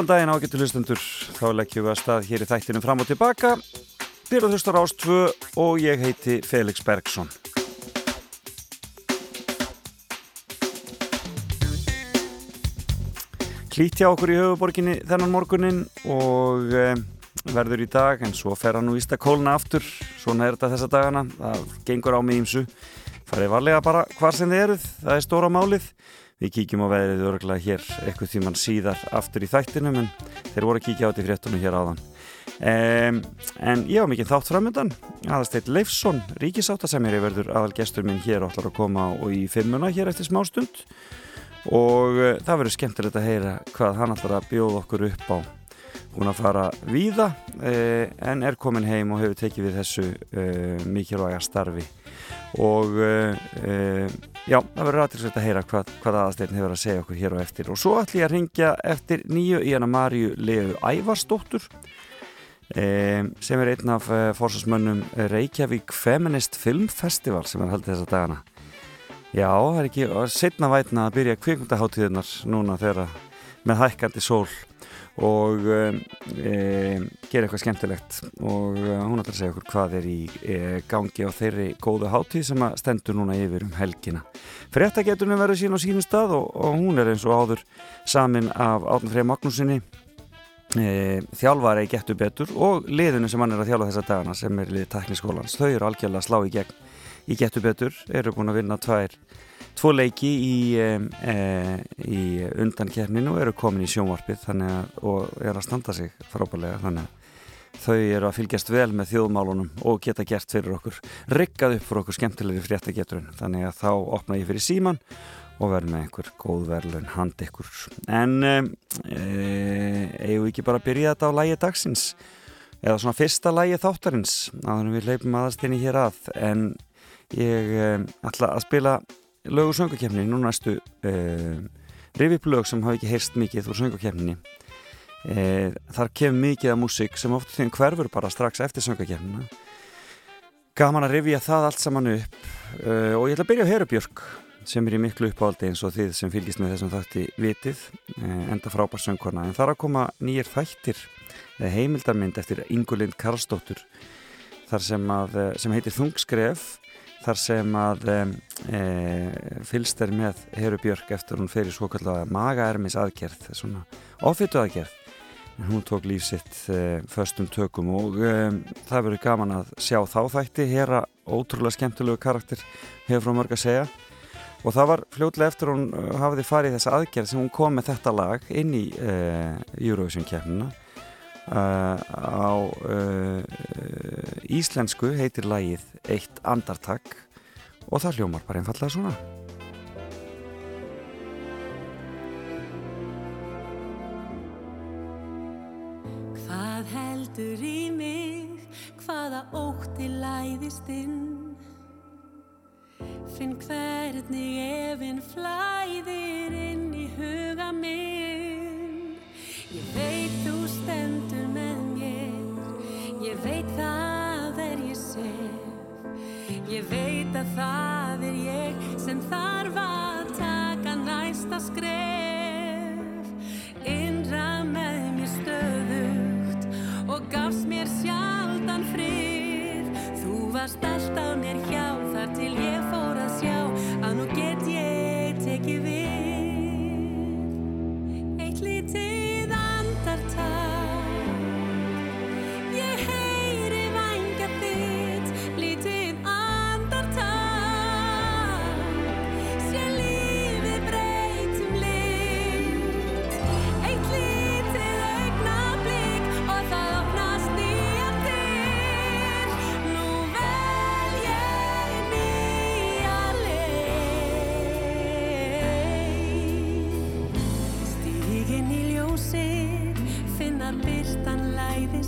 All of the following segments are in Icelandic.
Góðan daginn ágættu hlustundur, þá leggjum við að stað hér í þættinu fram og tilbaka. Byrjuð hlustar ástfu og ég heiti Felix Bergsson. Klíti á okkur í höfuborginni þennan morgunin og e, verður í dag en svo fer hann nú ísta kóluna aftur, svona er þetta þessa dagana, það gengur á mig ímsu. Farið varlega bara hvar sem þið eruð, það er stóra málið. Við kíkjum á veðrið örgulega hér eitthvað tíman síðar aftur í þættinum en þeir voru að kíkja á þetta í fréttunum hér áðan. Um, en ég var mikið þátt framöndan, aðasteyt Leifsson, ríkisáttasemjari verður aðal gestur minn hér og ætlar að koma og í fimmuna hér eftir smá stund og uh, það verður skemmtilegt að heyra hvað hann ætlar að bjóða okkur upp á. Hún að fara víða uh, en er komin heim og hefur tekið við þessu uh, mikilvæga starfi og já, það verður aðtilsvægt að heyra hvað, hvað aðasteytin hefur að segja okkur hér og eftir. Og svo ætlum ég að ringja eftir nýju í hana Marju Leu Ævarsdóttur sem er einn af fórsvarsmönnum Reykjavík Feminist Film Festival sem er haldið þessa dagana. Já, það er ekki setna vætna að byrja kvikmyndaháttíðunar núna þegar með hækkandi sól og um, um, gera eitthvað skemmtilegt. Og uh, hún ætlar að segja okkur hvað er í uh, gangi á þeirri góðu hátíð sem að stendur núna yfir um helgina. Frettagetunum verður sín á sínum stað og, og hún er eins og áður samin af Átn Frey Magnúsinni e, þjálfari getur betur og liðinu sem hann er að þjálfa þessa dagana sem er liðið tekniskólans, þau eru algjörlega slá í gegn í getur betur, eru búin að vinna tvær tvo leiki í, e, í undankerninu eru komin í sjónvarpið að, og er að standa sig frábælega þannig að þau eru að fylgjast vel með þjóðmálunum og geta gert fyrir okkur riggað upp fyrir okkur skemmtilegri fréttageturinn. Þannig að þá opna ég fyrir síman og verð með einhver góð verðlun hand ykkur. En e, eigum við ekki bara að byrja þetta á lægi dagsins? Eða svona fyrsta lægi þáttarins að við leipum aðastinni hér að. En ég ætla að spila lög og söngakefni nú næstu e, rifiplög sem hafa ekki heyrst mikið úr söngakefninni e, þar kemur mikið af músík sem oft þeim hverfur bara strax eftir söngakefnina gaman að rifja það allt saman upp e, og ég ætla að byrja á Herubjörg sem er í miklu uppáldi eins og þið sem fylgist með þessum þátti vitið enda frábær söngkorna en þar að koma nýjir þættir heimildarmynd eftir Ingulind Karlsdóttur þar sem, að, sem heitir Þungskref þar sem að e, fylst er með Heru Björk eftir hún fyrir svo kallega magaermis aðgerð, svona ofittu aðgerð hún tók lífsitt e, förstum tökum og e, það verður gaman að sjá þá þætti. Hera ótrúlega skemmtilegu karakter hefur frá mörg að segja. Og það var fljóðlega eftir hún hafiði farið þessa aðgerð sem hún kom með þetta lag inn í Eurovision kemna á uh, íslensku heitir lægið Eitt andartak og það hljómar bara einfallega svona. Hvað heldur í mig? Hvaða ótti læðist inn? Finn hvernig efinn flæðir inn í huga minn. Ég veit þú mér ég veit það er ég sef. Ég veit að það er ég sem þarf að taka næsta skref. Innra með mér stöðugt og gafst mér sjaldan frið. Þú varst alltaf mér hjá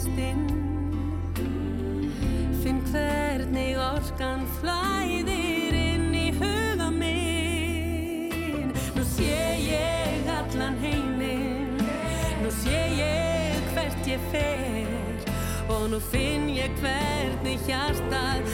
læðist inn Finn hvernig orkan flæðir inn í huga minn. Nú sé ég allan heiminn. Nú sé ég hvert ég fer. Og nú finn ég hvernig hjartað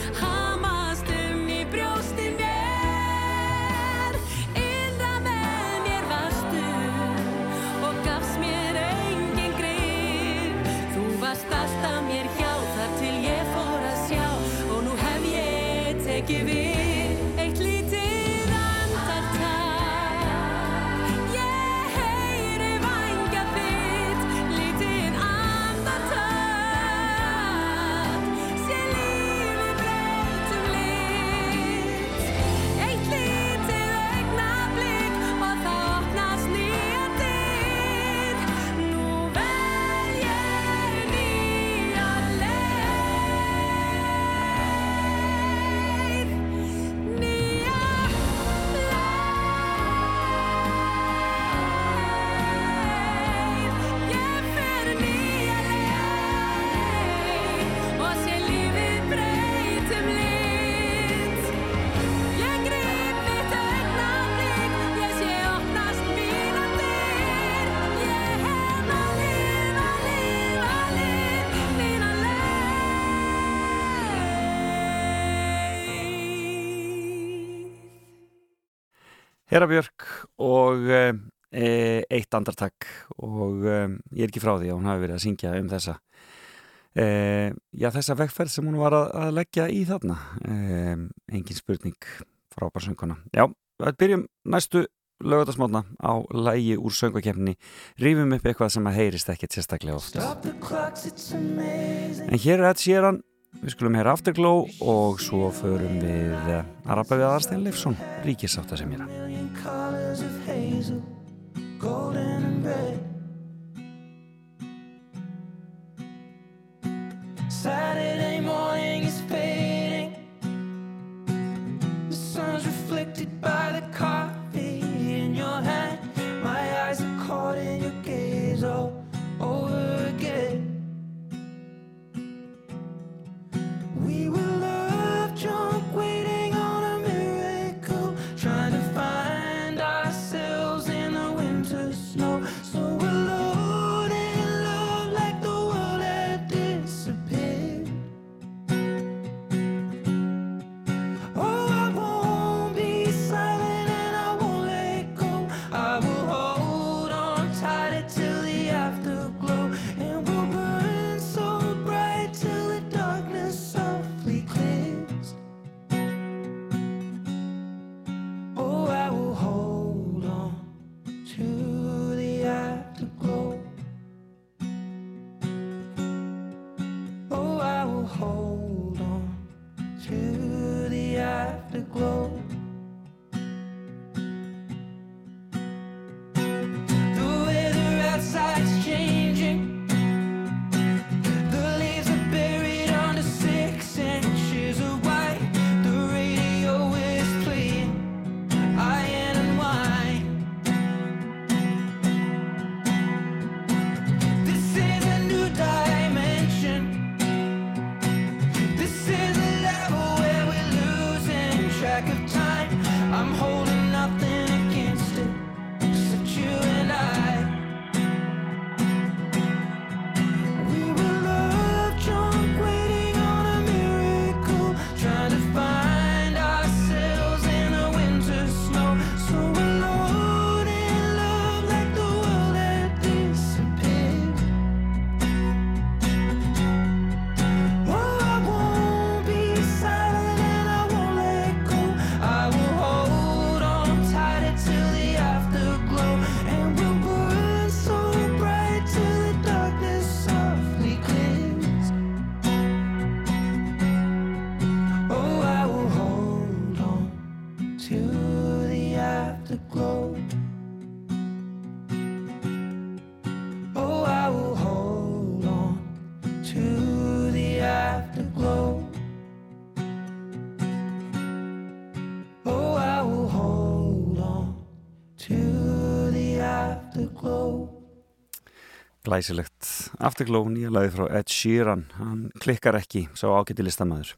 Hera Björk og e, eitt andartak og e, ég er ekki frá því að hún hafi verið að syngja um þessa e, já þessa vegferð sem hún var að, að leggja í þarna. Engin spurning frábær sönguna já, við byrjum næstu lögadagsmótna á lægi úr söngakefni rýfum upp eitthvað sem að heyrist ekkert sérstaklega ofta en hér er Ed Sheeran Við skulum heyra Afterglow og svo förum við að rappa við aðarstein Leifsson, ríkisátt að sem ég er Saturday Glæsilegt. Afterglow, nýja lagi frá Ed Sheeran. Hann klikkar ekki, sá ágætti listamæður.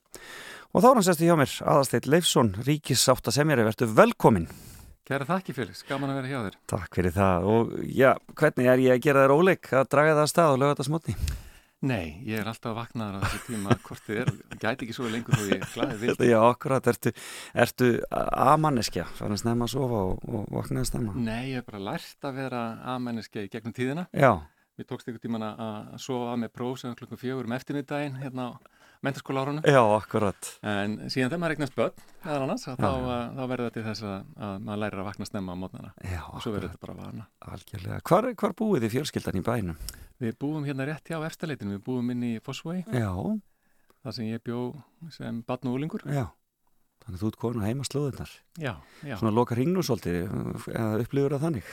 Og þá er hann sesti hjá mér, aðasteit Leifsson, ríkisátt að semjari, verður velkomin. Kæra þakki Felix, gaman að vera hjá þér. Takk fyrir það. Og já, hvernig er ég að gera þér óleik að draga það að stað og löga þetta smotni? Nei, ég er alltaf vaknaður á þessu tíma hvort þið er, gæti ekki svo lengur þó ég glæði vilt. Já, akkurat, ertu, ertu aðmanneskja, fann að snemma að sofa og, og vaknaði að snemma? Nei, ég hef bara lært að vera aðmenniski í gegnum tíðina. Já, Mér tókst einhvern tíman að að sofa með próf sem klukkum fjögur um eftirmiddaginn hérna á, mentaskóla árunum Já, akkurat. En síðan þegar maður eignast börn meðal annars, þá, þá verður þetta til þess að, að maður lærir að vakna snemma á mótnana Já, og svo verður þetta bara vana. Algjörlega. Hvar, hvar búið þið fjölskyldan í bænum? Við búum hérna rétt hjá eftirleitinu, við búum inn í Fossvei, Já, þar sem ég bjó sem barn og úlingur já. Þannig að þú ert konu heima slóðunar Já, já. Svona loka ringnum svolítið eða upplifur það þannig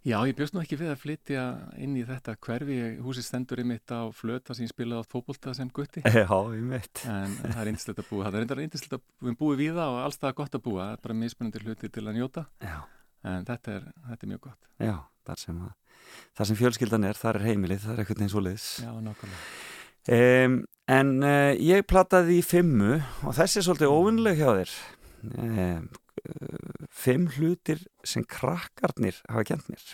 Já, ég bjóst nú ekki við að flytja inn í þetta hverfi, húsið stendur einmitt á flöta sem ég spilaði á fókbólta sem gutti. Já, ég veit en það er eindislegt að búa það er reyndar eindislegt að við búum við það og alls það er gott að búa. Það er bara mismunandi hluti til að njóta. Já, en þetta er, þetta er mjög gott. Já, þar sem, að, þar sem fjölskyldan er, þar er heimilið, þar er eitthvað eins og liðs Já, nákvæmlega. Um, En uh, ég plattaði í fimmu og þessi er svolítið óvinnleg hjá þér. Um, Fimm hlutir sem krakkarnir hafa kent mér.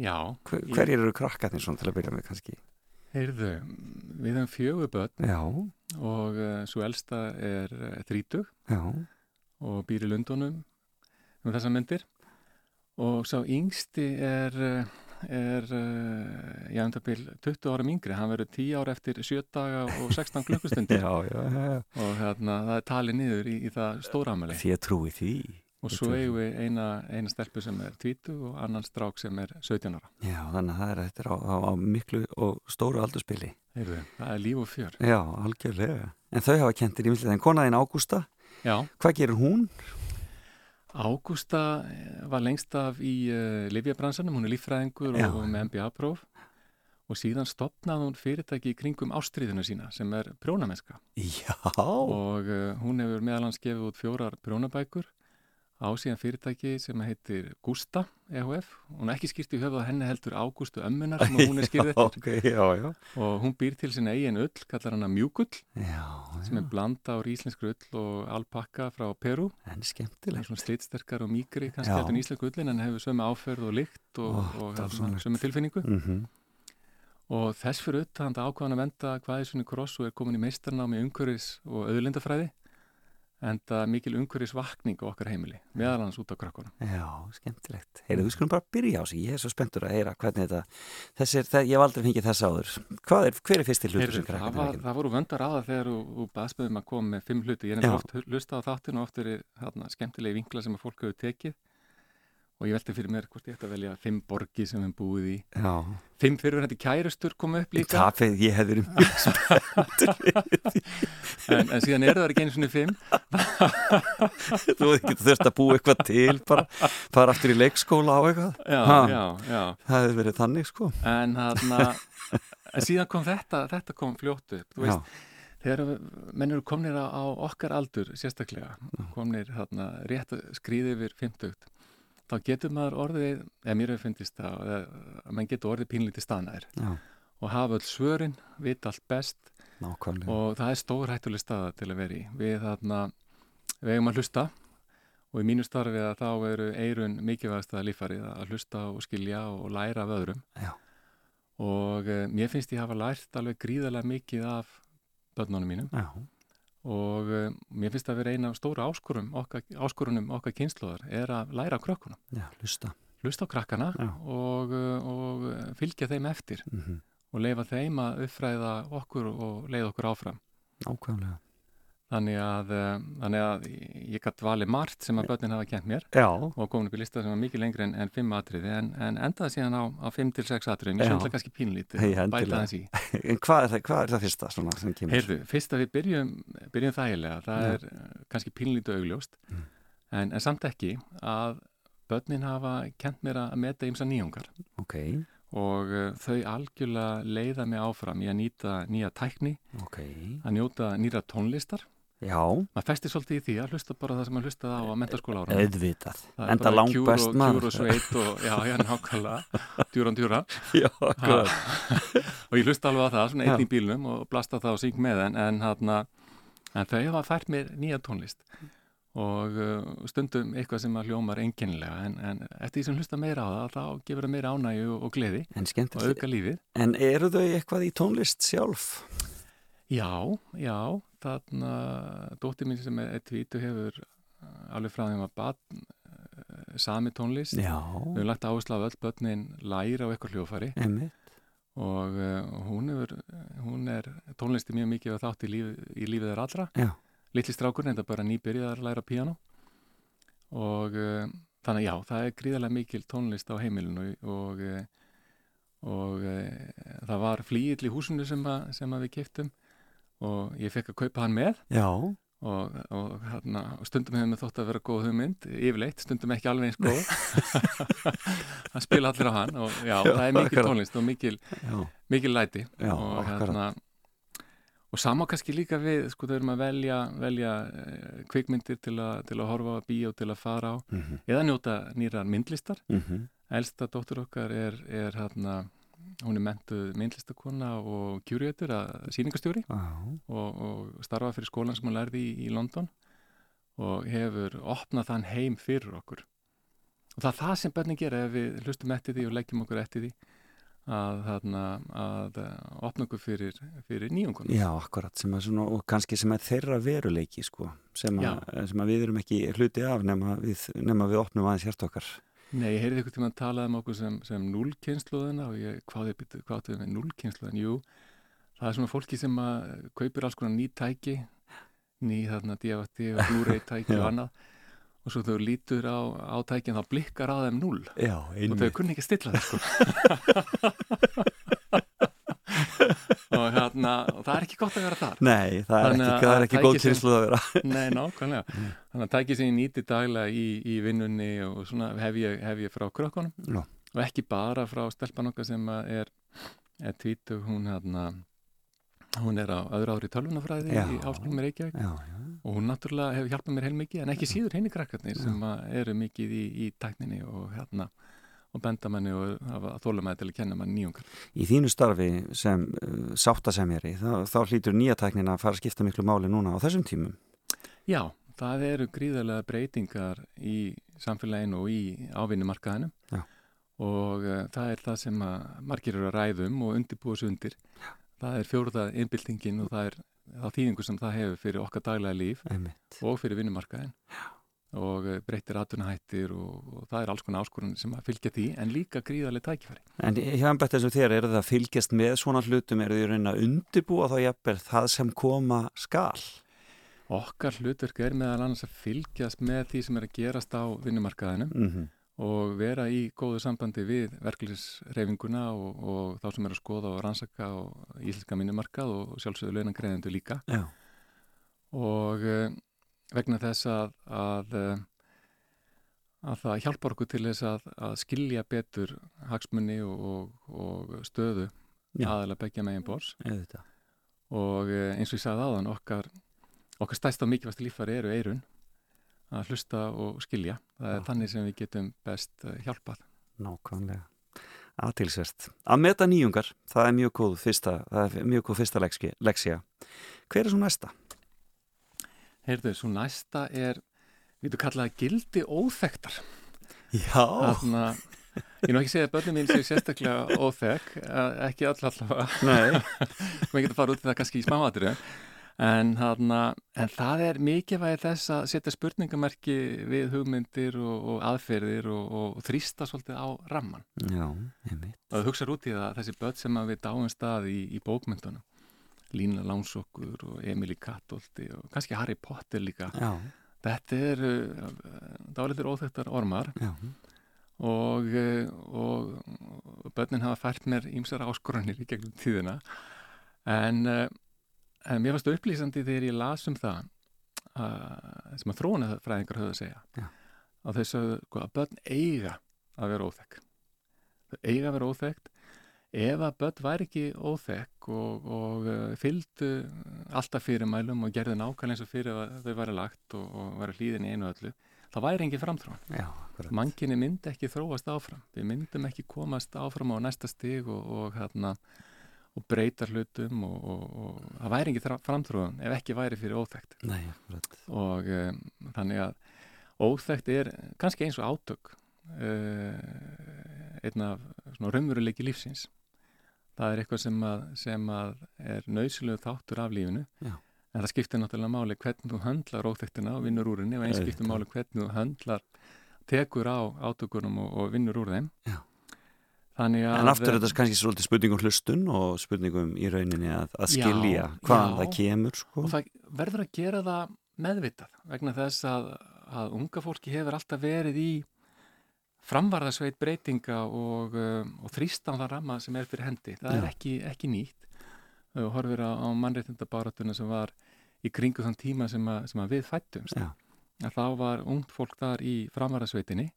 Já, Hver, Hverjir eru krakkarnir svona til að byrja með kannski? heyrðu, við börn Já, og uh, svo elsta er uh, þrítug já, og býr í Lundunum um þessa myndir og sá yngsti er, uh, er uh, já, um það byrj 20 ára yngri, hann verður 10 ára eftir 7 daga og 16 klukkustundir. Og hérna, það er talið niður í, í það stóramæli Því að trúi því. Og svo eigum við eina, eina stelpu sem er 20 og annan strák sem er 17 ára. Já, þannig að það er þetta er á, á, á miklu og stóru aldurspili Heyrðu, það er líf og fjör. Já, algjörlega. En þau hafa kentir í millið en konaðinn Ágústa, Já, hvað gerir hún? Ágústa eh, var lengst af í uh, Livjabransanum, hún er líffræðingur og, og með MBA-próf og síðan stopnaði hún fyrirtæki í kringum ástriðuna sína sem er prjónamenska Já, og uh, hún hefur meðal hans gefið út fjórar prjónabækur á síðan fyrirtæki sem heitir Gústa EHF, hún er ekki skýrt í höfuð að henni heldur Ágústu ömmunar sem hún er skýrð eftir. ok, já, já. Og hún býr til sinna eigin ull, kallar hana mjúkull Já, sem er blanda úr íslenskru ull og alpakka frá Peru en skemmtilegt. Svona slitsterkar og mýgri kannski heldur en íslensku ullin en hefur sömu áferð og lykt og, Ó, og hérna, sömu tilfinningu. Mm og þess fyrir utan það ákvæðan að venda hvað er svona kross og er komin í meistarnámi umhverfis og auðlindafræði en það er mikil umhverfis vakning á okkar heimili, meðal hans út á krakkonum Já, skemmtilegt. Heyrðu, við skulum bara byrja á sig, ég er svo spenntur að heyra hvernig þetta, þessir, það, ég hef aldrei fengið þess áður. Er, hver er fyrsti hlutur sem var, hafa kent? það voru vöndar aða þegar þú, baðspöðum að koma með fimm hluti. Ég er nefnilega oft lusta á þáttinu og oft er þarna, skemmtilegi vinkla sem að fólk hefur tekið og ég velti fyrir mér hvort ég ætti að velja fimm borgi sem við búið í. Já, fimm fyrir þetta kærustur koma upp líka. það fyrir, ég hef verið mjög því. en, en síðan eru það ekki einu svona fimm. Þú hefði ekki þurft að búa eitthvað til bara fara aftur í leikskóla á eitthvað. Já, já, Það hefði verið þannig sko. En, hana, en síðan kom þetta þetta kom fljótt upp þú Já, veist, þegar menn eru komnir á, okkar aldur sérstaklega komnir hérna, rétt að skrýði yfir 50 þá getur maður orðið eða mér hefur fundist það að mann getur orðið pínlítið staðnæður já, og hafa öll svörin, vita allt best. Nákvæmlega. Og það er stór hættuleg staða til að vera í. Við þarna, við eigum að hlusta. Og í mínu starfi að þá eru eirun mikilvægast að lífarið að hlusta og skilja og læra af öðrum. Já. og e, mér finnst ég hafa lært alveg gríðarlega mikið af börnunum mínum. Já, og e, mér finnst það að vera eina af stóra áskorunum okkar, áskorunum okkar kynnslóðar er að læra af krökkunum, já, hlusta. Hlusta á krakkana og, e, og e, fylgja þeim eftir mm og leifa þeim að uppfræða okkur og leiða okkur áfram. Nákvæmlega Þannig að, eh, þannig að ég gætt valið margt sem að börnin hafa kent mér Já, og komin upp í lista sem var mikið lengri en, en fimm atriði en, en endaði síðan á, á fimm til sex. Ég Já. söndla kannski pínlítið Hey, og endilega. bæta þess í. en hvað er það, hvað er það fyrsta svona sem kemur? Heyrðu, fyrst að við byrjum, byrjum þægilega, það Já. er eh, kannski pínlítið augljóst Mm. en, en samt ekki að börnin hafa kent mér að meta ymsa nýjungar Ok, og uh, þau algjörlega leiða mig áfram í að nýta nýja tækni, ok að njóta nýra tónlistar. Já, Maður festir svolítið í því að hlusta bara það sem maður hlustaði á að mentaskóla ára. er Enda langt best maður. Kjúr og sveit og, já, já, nákvæmlega, djúran djúra. Já, akkurat. Og ég hlusta alveg á það, svona einn í bílnum og blasta það og syng með en, en, hana, en þau hafa fært mér nýja tónlist. Og uh, stundum eitthvað sem að hljómar einkennilega en, en eftir því sem hlusta meira á það, þá gefur það meira ánægju og, gleði En og auka lífið. En eru þau eitthvað í tónlist sjálf? Já, já, þarna, dóttir mín sem er tvítu hefur uh, alveg frá þeim að batn uh, sami tónlist. Já, Við höfum lagt áherslu að öll börnin læra á eitthvað hljófari emmi og uh, hún, hefur, hún er tónlisti mjög mikið að þátt í, líf, í lífið þeirra allra. Litli strákur reynda bara nýbyrjað að læra piano og uh, þannig já, það er gríðarlega mikil tónlist á heimilinu. Og, uh, og uh, það var flýill í húsinu sem, að, sem að við kiptum og ég fekk að kaupa hann með. Já, og, og, hérna, og stundum hefur mér þótt að vera góð hugmynd yfirleitt, stundum ekki alveg eins góð. Það spila allir á hann og já, Já, það er mikil tónlist og mikil, mikil læti. Já, og akkurat. og sama kannski líka við sko þau erum að velja, velja eh, kvikmyndir til, a, til að horfa á bíó til að fara á mhm, eða njóta nýrar myndlistar. Mhm, elsta dóttur okkar er, er hérna, hún er mentuð myndlistakona og kjúriðtur að sýningastjóri já, og, og starfa fyrir skólan sem hún lærði í, í London og hefur opnað þann heim fyrir okkur. Og það er það sem börnin gera ef við hlustum eftir því og leggjum okkur eftir því að, þarna, að eh, opna okkur fyrir, fyrir nýjungunum já, akkurat sem er svona, og kannski sem er þeirra veruleiki sko, sem, að, sem að við erum ekki hluti af nema við, nema við opnum aðeins hjart okkar Nei, ég heyrði ykkur tíma að tala um okkur sem, sem núlkynsluðina og ég, hvað er býttu, hvað við með núlkynsluðin? Jú, það er svona fólki sem að kaupir alls konar ný tæki, ný þarna DFT og Blu-ray tæki og annað og svo þau lítur á, á tækin þá blikkar á þeim núl Já, og þau kunni ekki að stilla það sko. og hérna, og það er ekki gott að vera þar. Nei, það er ekki, að- það er ekki góð kynslu að vera. Nei, nákvæmlega. Þannig að tæki sem ég nýti daglega í, í vinnunni og svona hef ég, hef ég frá krökkunum. Já. og ekki bara frá stelpan okkar sem er, er tvítug, hún hérna hún er á öðru ári tölvunafræði Já. í háskólum í Reykjavík. Já, já, og hún náttúrulega hefur hjálpað mér heilmikið en ekki síður henni krakkarnir sem eru mikið í, í tækninni og hérna og benda manni og hafa þólumæði til að kenna manni nýjungar. Í þínu starfi sem uh, sáttasemjari, þá, þá hlýtur nýja tæknin að fara að skipta miklu máli núna á þessum tímum. Já, það eru gríðarlega breytingar í samfélaginu og í ávinnumarkaðinu Já. og uh, það er það sem margir eru að ræðum og undirbúa sig undir. Það er fjóruða innbyltingin og það er þá þýðingu sem það hefur fyrir okkar daglega líf Einmitt. og fyrir vinnumarkaðin og uh, breytir atvinnahættir og, og það er alls konar áskorun sem að fylgja því en líka gríðarlega tækifæri. En hjá embætt eins og þér, eru það að fylgjast með svona hlutum, eru þið reyna að undibúa þá jafnvel það sem koma skal? Okkar hlutverk er meðal annars að fylgjast með því sem er að gerast á vinnumarkaðinum Mm og vera í góðu sambandi við verklisreifinguna og, og þá sem er að skoða og rannsaka íslenska minnumarkað og sjálfsögðu launangreðendu líka Já, og uh, vegna þess að, að, uh, að það hjálpar okkur til þess að, að skilja betur hagsmunni og, og, og stöðu aðalega begja megin bors og uh, eins og ég sagði áðan okkar, okkar stærsta og mikilvægsta líffari eru eirun að hlusta og skilja það er Já. þannig sem við getum best uh, hjálpað Nákvæmlega. Aðtilsvert. Að meta nýjungar, það er mjög góð fyrsta, það er mjög góð fyrsta leksja. Hver er svo næsta? Heyrðu, svo næsta er, við getum kallað það gildi óþektar. Já. Þarna, ég er nú ekki að segja að börnum mín séu sérstaklega óþekk, eh, ekki allavega, Nei. maður getur fara út í það kannski í smáatriðu, en, þarna, en það er mikilvægi þess að setja spurningamerki við hugmyndir og, og aðferðir og, og þrýsta svolítið á ramman. Já, einmitt. Og það hugsa út í það, þessi börn sem að við dáum stað í, í bókmyndunum, Lína Lánsokkur og Emily Kattolti og kannski Harry Potter líka. Já, Þetta eru dálitur óþekktar ormar já. og, eh, og, og börnin hafa fært mér ímsar áskorunir í gegnum tíðina en, eh, en mér varst upplýsandi þegar ég las um það að, sem að þróunafræðingar höfðu að segja Já. að sögðu sko, að börn eiga að vera óþekk þau eiga að vera óþekkt ef að börn væri ekki óþekk og, og uh, fylgdu alltaf fyrirmælum og gerði nákvæmlega eins og fyrir að þau væri lagt og, og væri hlýðin í einu öllu það væri Já, akkurat. manginni myndi ekki þróast áfram. Við myndum ekki komast áfram á næsta stig og, og, hérna, og breyta hlutum og, og, og það væri ekki framþróun ef ekki væri fyrir óþekkt. Nei, og um, þannig að óþekkt er kannski eins og átök uh, einn af svona raunveruleiki lífsins það er eitthvað sem að, sem að er nöysilegu þáttur af lífinu Já. en það skiptir náttúrulega máli hvernig þú höndlar óþektina og vinnur úr henni og eins skiptir máli hvernig þú höndlar tekur á átökunum og, og vinnur úr þeim Já. En aftur er þetta kannski svolítið spurningum hlustun og spurningum í rauninni að, að skilja hvaðan það kemur sko. og það verður að gera það meðvitað vegna þess að, að unga fólki hefur alltaf verið í framvarðasveit breytinga og, um, og þrýstan það ramma sem er fyrir hendi. Það er ekki, ekki nýtt. Og horfir á, á mannreitindabáratuna sem var í kringu þann tíma sem, að, sem að við fættumst að þá var ungt fólk þar í framvarðasveitinni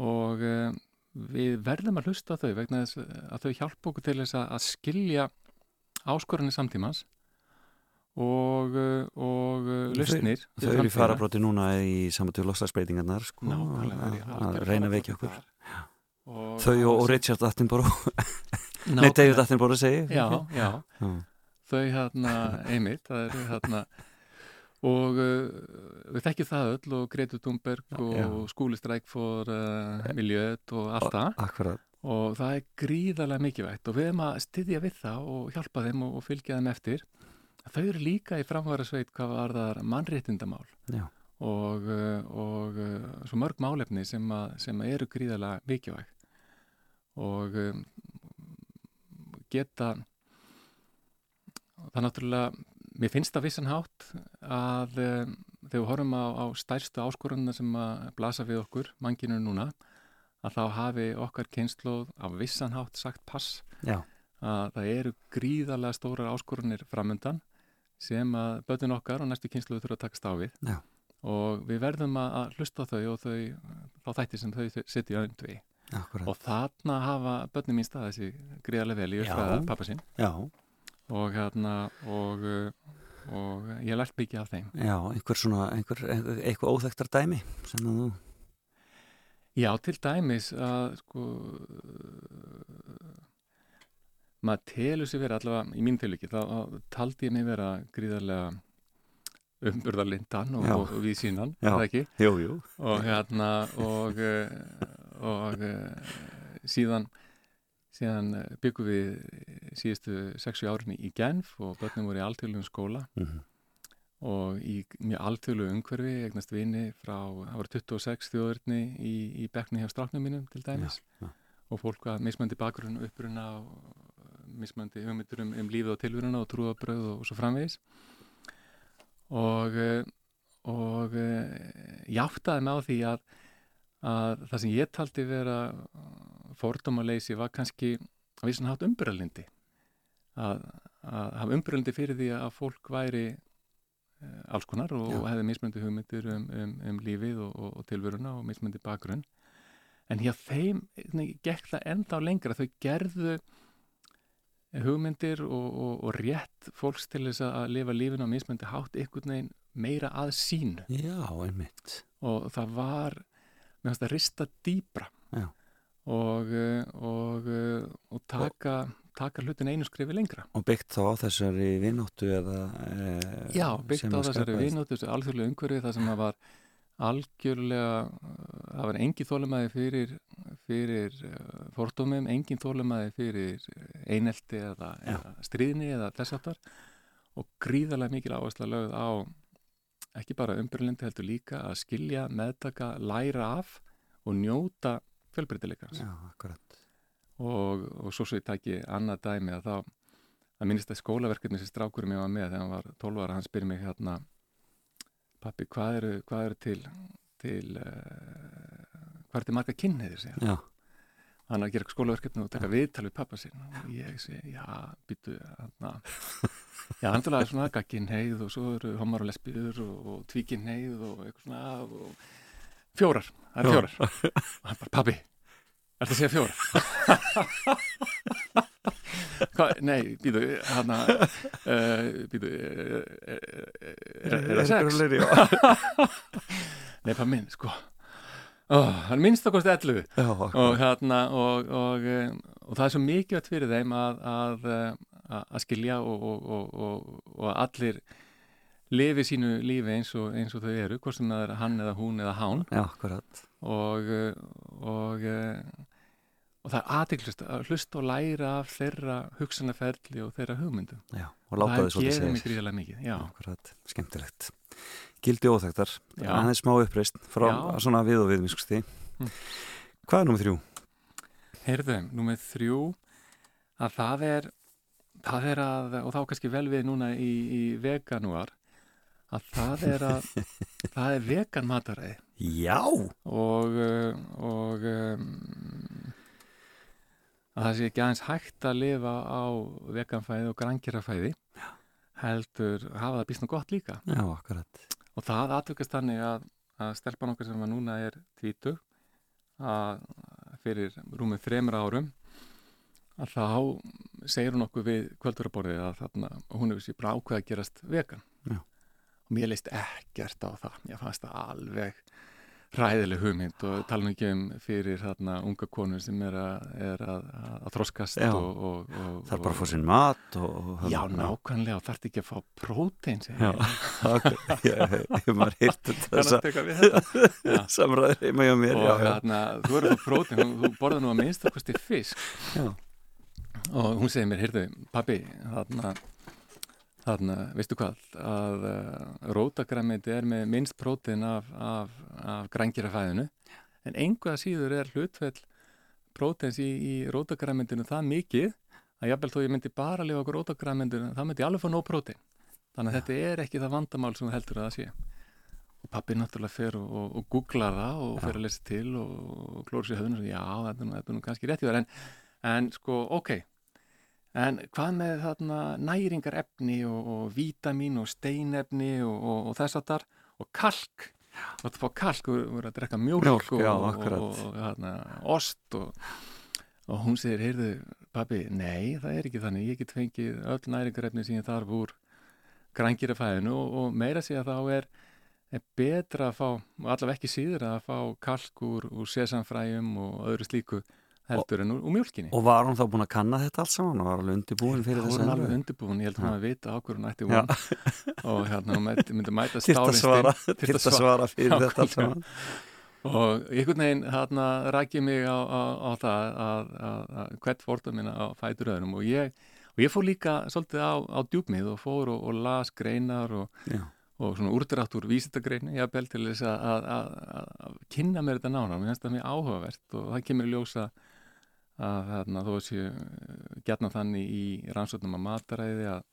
og um, við verðum að hlusta þau vegna þess að þau hjálpa okkur til þess að skilja áskorunni samtímans og, og lausnir. Þau, eru í farabróti núna í samantöku lostasbreytingarnar sko, að reyna að vekja okkur. Og þau og, og Richard Attenborough, nei David Attenborough segi. Já, já, já. þau hérna einmitt, það eru hérna. Og uh, við þekkjum það öll og Gretur Thunberg og Skúli Strækfor uh, Miljöet og allt það. og það er gríðarlega mikilvægt og við erum að styðja við það og hjálpa þeim og, og fylgja þeim eftir þau eru líka í framværa sveit hvað var það mannréttindamál og, uh, og uh, svo mörg málefni sem, að, sem eru gríðarlega mikilvægt og um, geta það er náttúrulega Mér finnst það vissan hátt að þegar við horfum á, á stærstu áskorunna sem að blasa við okkur, manginu núna, að þá hafi okkar kynnslóð á vissan hátt sagt pass. Já. Að það eru gríðarlega stórar áskorunir framöndan sem að bötun okkar og næstu kynnslóðu þurfa að taka stáfið. Já. Og við verðum að hlusta á þau og þau, þá þætti sem þau setja öndvi. Akkurat. Og þarna hafa bötnum mín stað þessi gríðarlega vel í uppfæða pappa sinn. Já og hérna og, og ég lært mikið af þeim Já, einhver svona, einhver, eitthvað óþektar dæmi sem þú Já, til dæmis að sko maður telur sér verið allavega í mín tilviki, þá taldi ég mig vera gríðarlega umburðarlindan og, og, og við sínan, það ekki? Jú, jú. Og hérna og, og síðan síðan eh, byggum við síðustu 6 árinni í Genf og börnum voru í alltöluðum skóla mm -hmm. og í mjög alltöluðu umhverfi egnast vini frá, það voru 26 þjóðurni í, í bekni hjá strafnum mínum til dæmis ja, ja. og fólk var mismöndi bakgrunn uppruna og mismöndi hugmyndur um, um lífið og tilvöruna og trúabröð og, og svo framvegis. Og eh, og eh, ég áttaði mig á því að, að það sem ég taldi vera fordómaleysi var kannski að við svona hatt umbyrjalindi að, að hafa umbyrjalindi fyrir því að fólk væri uh, alls konar og, og hefði mismöndi hugmyndir um, um, um lífið og, og, og tilvöruna og mismöndi bakgrunn. En hér þeim gekk það enda á lengra. Þau gerðu hugmyndir og rétt fólks til þess að lifa lífin á mismöndi hátt ykkur neginn meira að sínu. Já, einmitt. Og það var með þess að rista dýbra og, eh, og, eh, og taka, taka hlutin einu skrifi lengra. Og byggt þá á þessari vinnóttu eða... E, Já, byggt á þessari vinnóttu, alþjóðlega umhverfi það sem það var algjörlega, það var engin þólumæði fyrir, fyrir fordómum, engin þólumæði fyrir einelti eða, eða stríðni eða þess aftar og gríðarlega mikil áhersla lögð á ekki bara umbyrlindi heldur líka að skilja, meðtaka, læra af og njóta fjölbreytileikans. Og, og svo svo ég tæki annað dæmi að þá að minnist að skólaverkefni sem strákurum ég var með þegar hann var 12 ára, hann spyr mér hérna pappi, hvað eru, hvað eru til til uh, hvað eru til marga kynniðir hann. Er að gera skólaverkefni og taka viðtal við pappa sín og ég segi, já, byttu já, hann er svona gagginheið og svo eru homar og lesbíður og, og tvíkinheið og eitthvað svona og fjórar, það er fjórar. Og hann bara, pabbi, er það að segja fjórar? Hva, nei, býðu hann að uh, býðu uh, er, er það sex? nei, pabbi minn, sko oh, hann minnst okkur stællu og hérna og, og, og það er svo mikilvægt fyrir þeim að að, að skilja og, og allir lifi sínu lífi eins og, eins og þau eru, hvort sem það er hann eða hún eða hán Já, akkurat og, og, það er aðeiklust að hlusta og læra af þeirra hugsanaferli og þeirra hugmyndu Já, og láta þau svo til segja Það gerir mig gríðilega mikið, skemmtilegt Gildi óþægtar, aðeins smá uppreist frá já. svona við og við, miskusti hm. Hvað er nummið þrjú? Heyrðum, númið þrjú að það er, það er að, og þá kannski vel við núna í, í veganúar, að það er að, það er vegan mataræði Já! og, uh, og um, að það sé ekki aðeins hægt að lifa á veganfæði og grangjirafæði heldur hafa það býstna gott líka Já, akkurat. og það atvökkast þannig að, að stelpan okkar sem að núna er tvítu að fyrir rúmið þremur árum að þá segir hún okkur við kvölduraborðið að þarna, hún hefur sér bara ákveð að gerast vegan Já. og mér leist ekkert á það mér fannst það alveg ræðileg hugmynd og tala ekki um fyrir þarna unga konur sem er að, er að, að þroskast Já. og, og, og, Það er bara að fá sinn mat og... og Já, nákvæmlega, og þarf ekki að fá prótein Já. Ég maður við þetta Já. samræður heima hjá mér. og hérna, þú að fá prótein þú, þú borðar nú að minnst að kosti fisk Já. og hún segir mér, heyrðu, pabbi þarna, þarna veistu hvað, að uh, rótagræmiti er með minnst prótein af, af, af grængjirafæðinu en einhvað síður er hlutfell próteins í, í rótagræmitinu það mikið að jafnvel þó ég myndi bara lifa okkur rótagræmitinu, það myndi alveg fá nóg prótein þannig að þetta er ekki það vandamál sem þú heldur að það sé. Og pappi náttúrulega fer og, og, og googlar það og fer að lesa til og, og klóra sér höfðun og já, þetta er nú, kannski rétt í þar en, en sko, ok en hvað með þarna næringar efni og, og vítamin og steinefni og, og, og þess að þar og kalk? Þú ætti að fá kalk og voru að drekka Mjólk, og, ost og, og hún segir, heyrðu, pabbi nei, það er ekki þannig, ég get fengið öll næringarefni sem ég þarf úr grængirafæðinu og, og meira sé að þá er, er betra að fá, og allavega ekki síður að fá kalk úr, úr sesamfræjum og öðru slíku heldur en úr, úr mjólkinni. Og var hún þá búin að kanna þetta allt saman og var alveg undirbúin fyrir Það þess voru alveg undirbúin, ég held að hún hafi vita á hverju hún ætti von. Og hérna hún myndi, mæta að stálinn þyrft að svara fyrir þetta Nákvæmlega. saman. og einhvern veginn hérna rækja mig á, á, á það að, að, að hvert fórta minna á fætur öðrum og ég, og ég fór líka svolítið á, á djúpmið og fór og, og las greinar og, og svona úrdrætt úr vísitagreinu jafnvel til þess að, að, að, að kynna mér þetta nána, mér finnst það mjög áhugavert og það kemur ljósa að þarna, þó að séu gætna þannig í rannsóknum að mataræði að,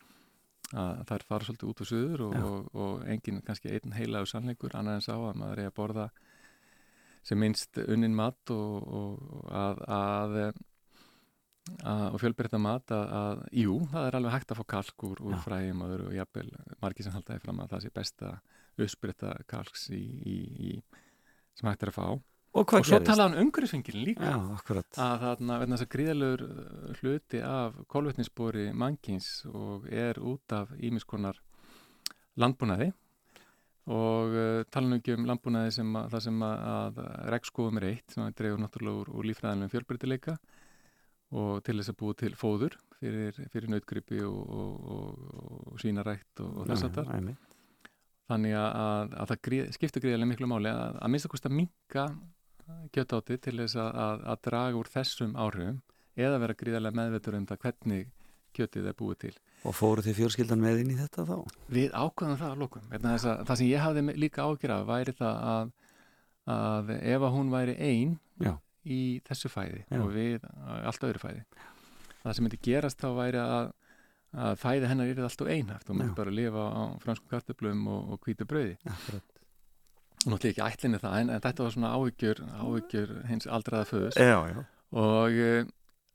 að það er fara svolítið út og suður og, og, og enginn kannski einn heilagur sannleikur annað en sá að maður er að borða sem minnst unnin mat og, og að, að, að og fjölbreytta mat að, að jú, það er alveg hægt að fá kalk úr, úr Já. fræjum og öðru og jafnvel margir sem haldaði fram að það sé besta uppspretta kalks í, í, í, sem hægt er að fá Og og svo talaði hann umhverfisvingilin líka Já, akkurat. að þarna verðna þess að gríðalegur uh, hluti af kolvetnisbori mannkins og er út af ímiskonar landbúnaði og uh, tala nú ekki um landbúnaði sem að, það sem að, að regnskóðum er eitt sem að dreifur náttúrulega úr, úr lífræðanlegum fjölbreytileika og til þess að búa til fóður fyrir, fyrir nautgripi og, og, og, sínarækt og, þess að þar einmitt. þannig að, að, að það gríð, skiptir gríðarlega miklu máli að, að minnst að kosta minka kjötáti til þess að, að, að draga úr þessum áhrifum eða vera gríðarlega meðvetur um það hvernig kjötið er búið til. Og fóru þið fjórskildan með inn í þetta þá? Við ákvæðum það að að Það sem ég hafði líka ágjur af væri það að, að ef að hún væri ein Já. í þessu fæði Já. og við allt öðru fæði það sem myndi gerast þá væri að, að fæði hennar er alltaf einhæft og Já. bara lifa á franskum kartöflum og, og hvítu brauði. Akkurat. Náttúrulega ekki ætlinni það en, en þetta var svona áhyggjur, áhyggjur hins aldraða föðus og, eh,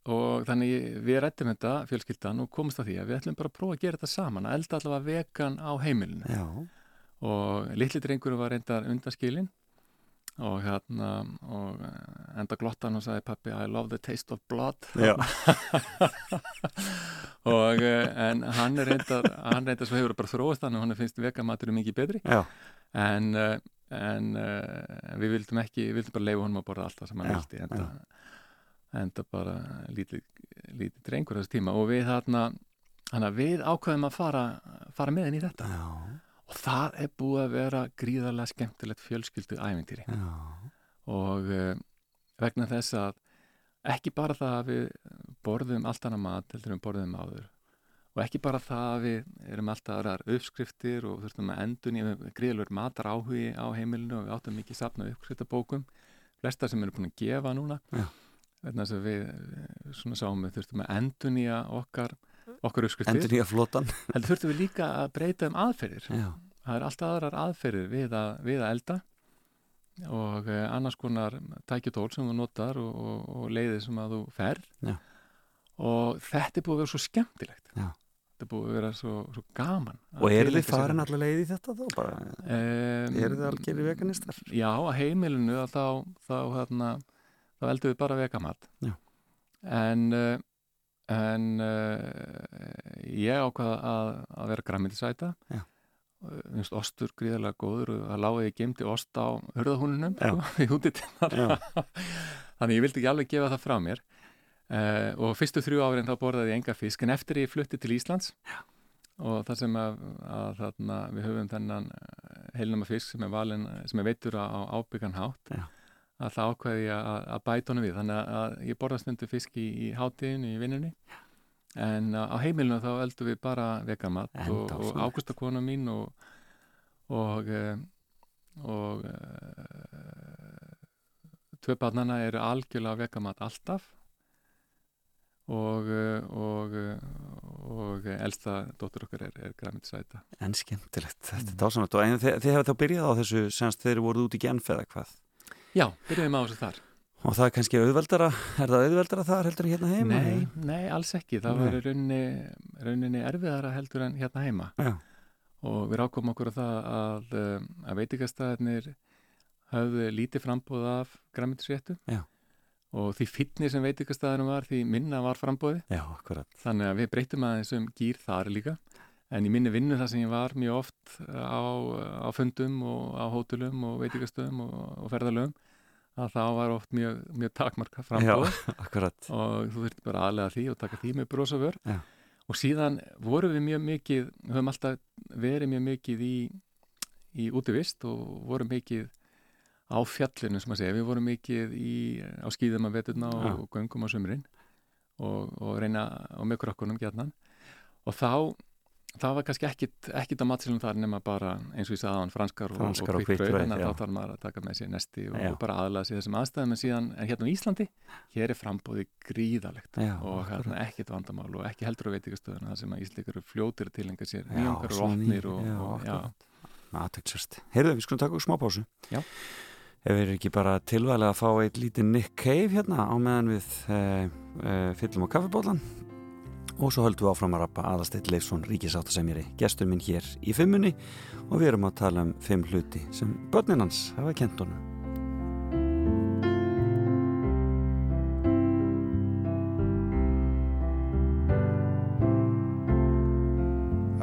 og þannig við rættum þetta fjölskyldan og komumst að því að við ætlum bara að prófa að gera þetta saman að elda allavega vegan á heimilinu. Já, og litli drengur var reyndar undanskilin og hérna og eh, enda glottan og sagði pappi I love the taste of blood. Og eh, en hann reyndar hann reyndar svo hefur bara þróast hann og hann finnst veganmaturum mikið betri. Já. en, eh, en uh, við vildum ekki, við vildum bara leifa honum að borða allt það sem hann Já, vildi enda, enda bara lítið, lítið drengur þessu tíma. Og við þarna við ákveðum að fara, fara með henni í þetta. Já, og það er búið að vera gríðarlega skemmtilegt fjölskyldu ævintýri. Já. og uh, vegna þess að ekki bara það að við borðum allt annað mat heldur en við borðum áður og ekki bara það að við erum alltaf aðrar uppskriftir og þurftum að endun í gríðalur matar áhugi á heimilinu og við áttum mikið safna uppskriftabókum flesta sem eru búin að gefa núna. Þess að við eh, svona sáum við þurftum að endunýja okkar okkar uppskriftir, Endur nýja flottan heldur þurftum við líka að breyta um aðferðir. Já, það er alltaf aðrar aðferðir við að, við að elda. Og eh, annars konar tækjutól sem þú notar og, og, og leiðið sem að þú ferð. Já. og þetta er búið að vera svo skemmtilegt. Já. Þetta er búið að vera svo, svo gaman og eru þið farin allar leið í þetta þá bara? um, Eru þið algjörði veganistar? Já, að heimilinu að þá, þá, hérna, þá eldum við bara vegamat Já. en uh, en uh, ég ákvaða að, að vera græmitisæta Já. finnst ostur gríðarlega góður og það láði ég gemdi ost á hörðahúnunum í Já. þannig ég vildi ekki alveg gefa það frá mér uh, og fyrstu þrjú árin þá borðaði ég enga fisk en eftir ég flutti til Íslands Já. og það sem að, að þarna, við höfum þennan heilnama fisk sem er, valin, sem er veitur á ábyggan hátt Já. að það ákveði ég að, að bæta honum við þannig að ég borða stundu fisk í, í hátíðinu í vinnunni en á heimilinu þá eldum við bara vegamat En og, og dásamlegt. Ágústa kona mín og og eh, og tvö barnana eru algjörlega vegamat alltaf og eh, og, eh, og elsta dóttur okkar er, er græmitisæta En skemmtilegt, þetta Mm. er dásanlegt og en þið, þið hefur þá byrjað á þessu semst þeir voruð út í genf eða hvað? Já, byrjuðum á þessu þar. Og það er kannski auðveldara, er það auðveldara þar heldur en hérna heima? Nei, nei, alls ekki, það var rauninni, rauninni erfiðara heldur en hérna heima. Já, og við rákum okkur á það að, um, að veitingastæðinir höfðu lítið frambóð af græmitisréttu Já. Og því fitni sem veitingastæðinum var því minna var frambóði já, þannig að við breytum aðeins um gýr þar líka. En í minni vinnu þar sem ég var mjög oft á, á fundum og á hótelum og veitingastöðum og, og ferðalögum að það var oft mjög, mjög takmarka frambóð og þú þurfti bara aðlega því og taka því með brosa vör. Já. og síðan vorum við mjög mikið við höfum alltaf verið mjög mikið í, í útivist og vorum mikið á fjallinu sem að segja, við vorum mikið í, á skýðum að veturna og, Já. og göngum á sömurinn og, og reyna á mjög krokkunum gætnan og þá það var kannski ekkit, ekkit að matsilum þar nema bara eins og ég sagði á hann franskar og, og brauð, en þá þarf maður að taka með sér nesti og, og bara aðlaða sér þessum aðstæðum. En síðan, en hérna á Íslandi hér er frambóði gríðalegt Já, og hérna ekkit vandamál og ekki heldur á veitingastöðuna þar sem að eru fljótir að tilenga sér nýjangar og opnir og, já, aðtöksast Heyrðu, við skulum taka okkur smá pásu. Já. Ef við erum ekki bara tilvæglega að fá eitt lítið Nick Cave hérna á meðan við uh, uh, fyllum á kaffibólan og svo höldum við áfram að rappa aðasteitt Leifsson ríkisáttasemjari, gestur minn hér í fimmunni. Og við erum að tala um fimm hluti sem börnin hans hafa kent honum.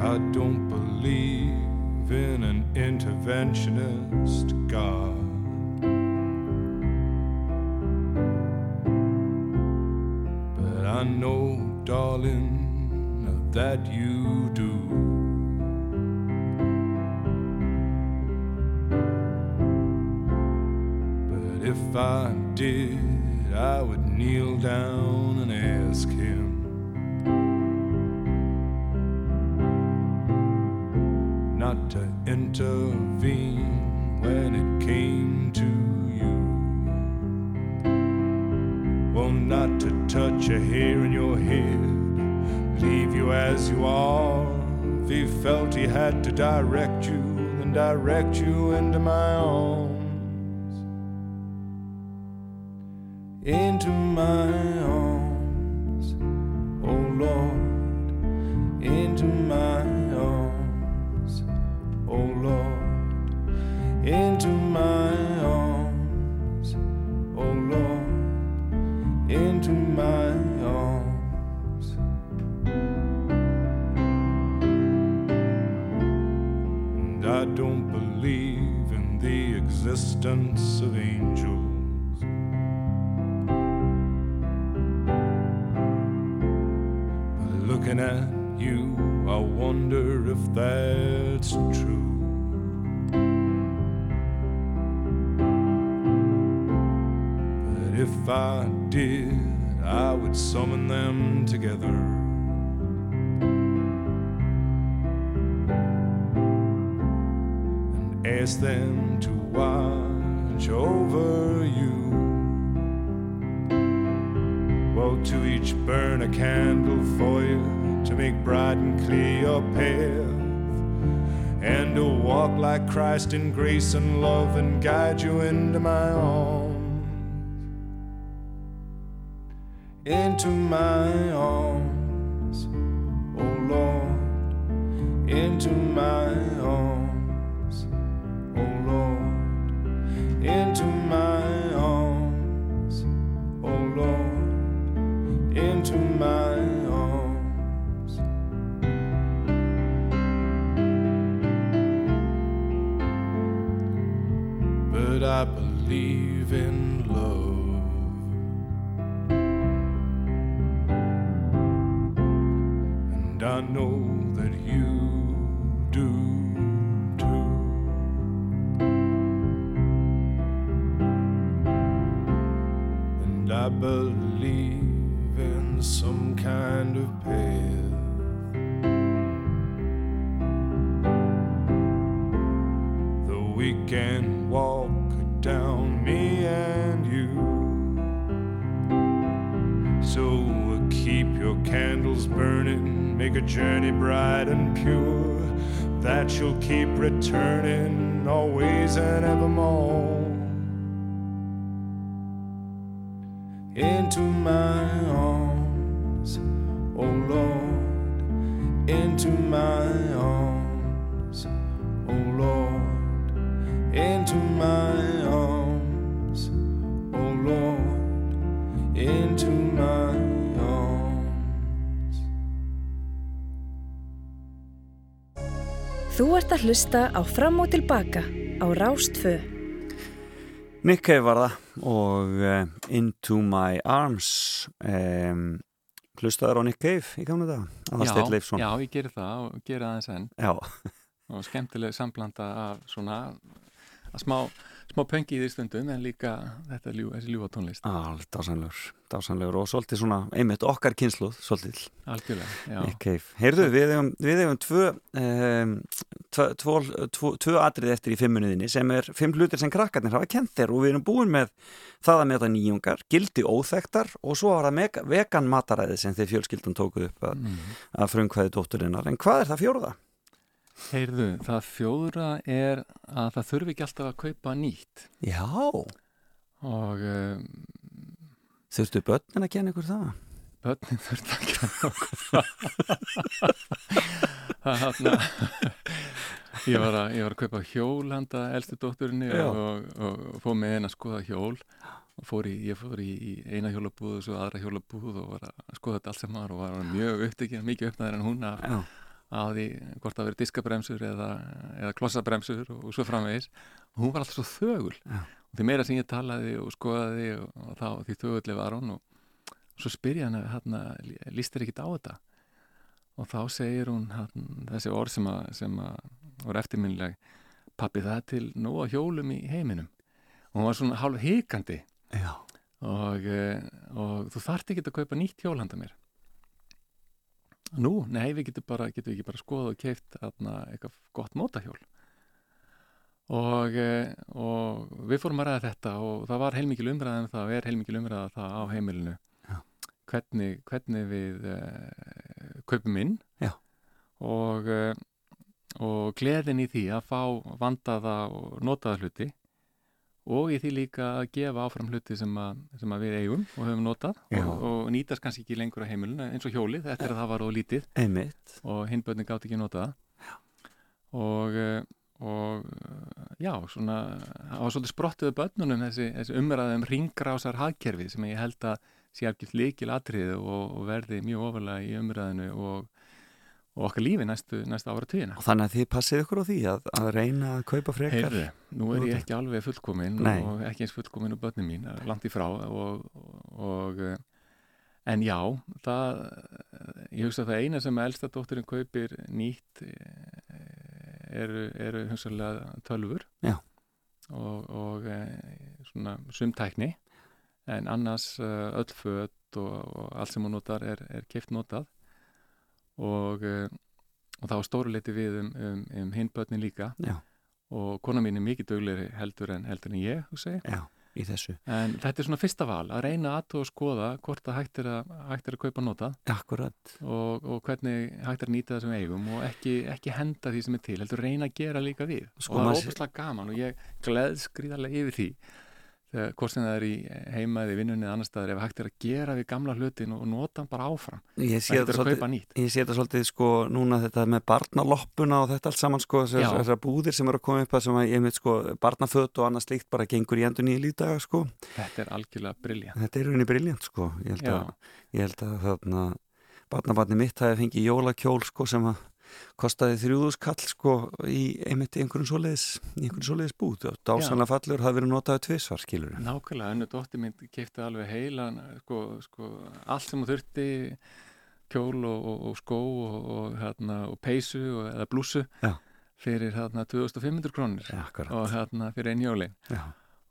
I don't believe in an interventionist know, darling, that you do. But if I did, I would kneel down and ask him. not to intervene when it came to you. Well, not to touch a hair in your head, leave you as you are. If he felt he had to direct you, then direct you into my arms. Into my arms, don't believe in the existence of angels. But looking at you, I wonder if that's true. But if I did, I would summon them together. Ask them to watch over you. Oh, to each burn a candle for you to make bright and clear your path. And to walk like Christ in grace and love and guide you into my arms. Into my arms, oh Lord, into my arms, into my arms, oh Lord, into my arms. But I believe in love. And I know always and evermore. Into my arms, oh Lord, into my arms, oh Lord, into my arms, oh Lord, into my arms. Þú ert að hlusta á Fram og Tilbaka á Rástfö. Nick Cave var það og uh, Into My Arms um, hlustaður á Nick Cave í gamla dag Leifsson. já, ég gerir það og gerir það eins enn. Já, og skemmtileg samblanda af svona að smá, smá pöngi í því stundum en líka þetta ljú, þessi ljúfa tónlist allt dásanlegur, dásanlegur og svolítið svona einmitt okkar kynsluð svolítið. Heyrðu, við hefum, við hefum tvö, um, tvö, tvö, tvö, tvö atrið eftir í fimmuniðinni sem er fimm hlutir sem krakkarnir hafa kent þér og við erum búin með það að meta nýjungar, gildi óþektar og svo var það vegan mataræði sem þið fjölskyldan tókuð upp að, mm. að frumkvæði dótturinnar. En hvað er það fjóruða? Heyrðu, það fjóðra er að það þurfi ekki alltaf að kaupa nýtt. Já, og um, þurftu börnin að kenna ykkur það? börnin þurfti að kenna okkur það. Það hann ég var að, ég var að kaupa hjól handa elstu dótturinni og, og, og fór með henn að skoða hjól. Og fór í, ég fór í, í eina hjólabúð og svo aðra hjólabúð og var að skoða þetta allt saman og var mjög upptekinn, mikið uppnæður en hún að, að því hvort það verið diskabremsur eða, eða klossabremsur og, og svo framvegis. Og hún var alltaf svo þögul. Já. og því meira sem ég talaði og skoðaði og, og þá því þögulli var hún og, og svo spyr ég hann hérna, líst þér ekkit á þetta? Og þá segir hún hann, þessi orð sem að, sem að voru eftirminnileg pappi það er til nóga hjólum í heiminum. Og hún var svona hálf og, eh, og þú þarft ekki að kaupa nýtt hjól handa mér Nú, nei, við getum bara, getum við ekki bara skoða og keift eitthvað gott mótahjól? Og, eh, og við fórum að ræða þetta og það var heilmikil umræðan það og er heilmikil umræða það á heimilinu. Hvernig, hvernig við uh, kaupum inn Já. og, uh, og gleðin í því að fá vandaða og notaða hluti og í því líka að gefa áfram hluti sem, að, sem að við eigum og höfum notað og, og nýtast kannski ekki lengur á heimilinu eins og hjólið, er að það var og lítið. Einmitt. og hinbönni gátt ekki nota það. Og, eh, og eh, já, svona það var svolítið sprottuðu börnunum þessi, þessi umræðum ringrásar hagkerfi sem ég held að sé algjört líkil atriði og, og verði mjög ofalega í umræðinu og, og okkar lífi næstu, næstu ára tíðina Og þannig að þið passið ykkur á því að, að reyna að kaupa frekar. Heyrðu, nú er ég ekki alveg fullkomin Nei. og ekki eins fullkomin úr börnum mín, langt í frá og, og eh, en já, það ég hugsa að það eina sem elsta dótturinn kaupir nýtt eh, eru, eru hugsalega tölfur Já. og, og eh, svona sumtækni en annars öll föt og, og allt sem hún notar er, er keift notað og, eh, og það var stóruleiti við um, um, um hinn börnin líka Já. og kona mín er mikið duglegri heldur en, heldur en ég. Já. í þessu. En þetta er svona fyrsta val, að reyna að og skoða hvort það hægt er að, hægt er að kaupa nota og, og hvernig hægt er að nýta það sem eigum og ekki, ekki henda því sem er til, heldur reyna að gera líka við. Sko, og það er óbúslega gaman og ég gleðs gríðarlega yfir því hvort sem það er í heima eða í vinnunni eða annar staðar ef hægt er að gera við gamla hlutin og nota hann bara áfram. Ég Það sé þetta hægt er að svolítið, svolítið sko núna þetta með barnaloppuna og þetta allt saman sko þessar búðir sem eru að koma upp að sem að ég veit sko barnaföt og annað slíkt bara gengur í endur nýja lítaga sko. Þetta er algjörlega briljant. Þetta er rauninni briljant sko. Ég held að, að barnabarni mitt hafi fengið jólakjól sko sem að kostaði þrjúðuskall sko í einmitt í einhverjum svoleiðis, í einhverjum svoleiðis búð og dásanlega fallur hafi verið notaði tvisvar skilur. Nákvæmlega, önnu dótti minn keipti alveg heilan, sko, sko, allt sem hún þurfti, kjól og, og, og skó og, og, hérna, og peysu og, eða blússu Já. fyrir hérna 2500 krónir Ja, akkurat. og hérna fyrir einn jóli. Já.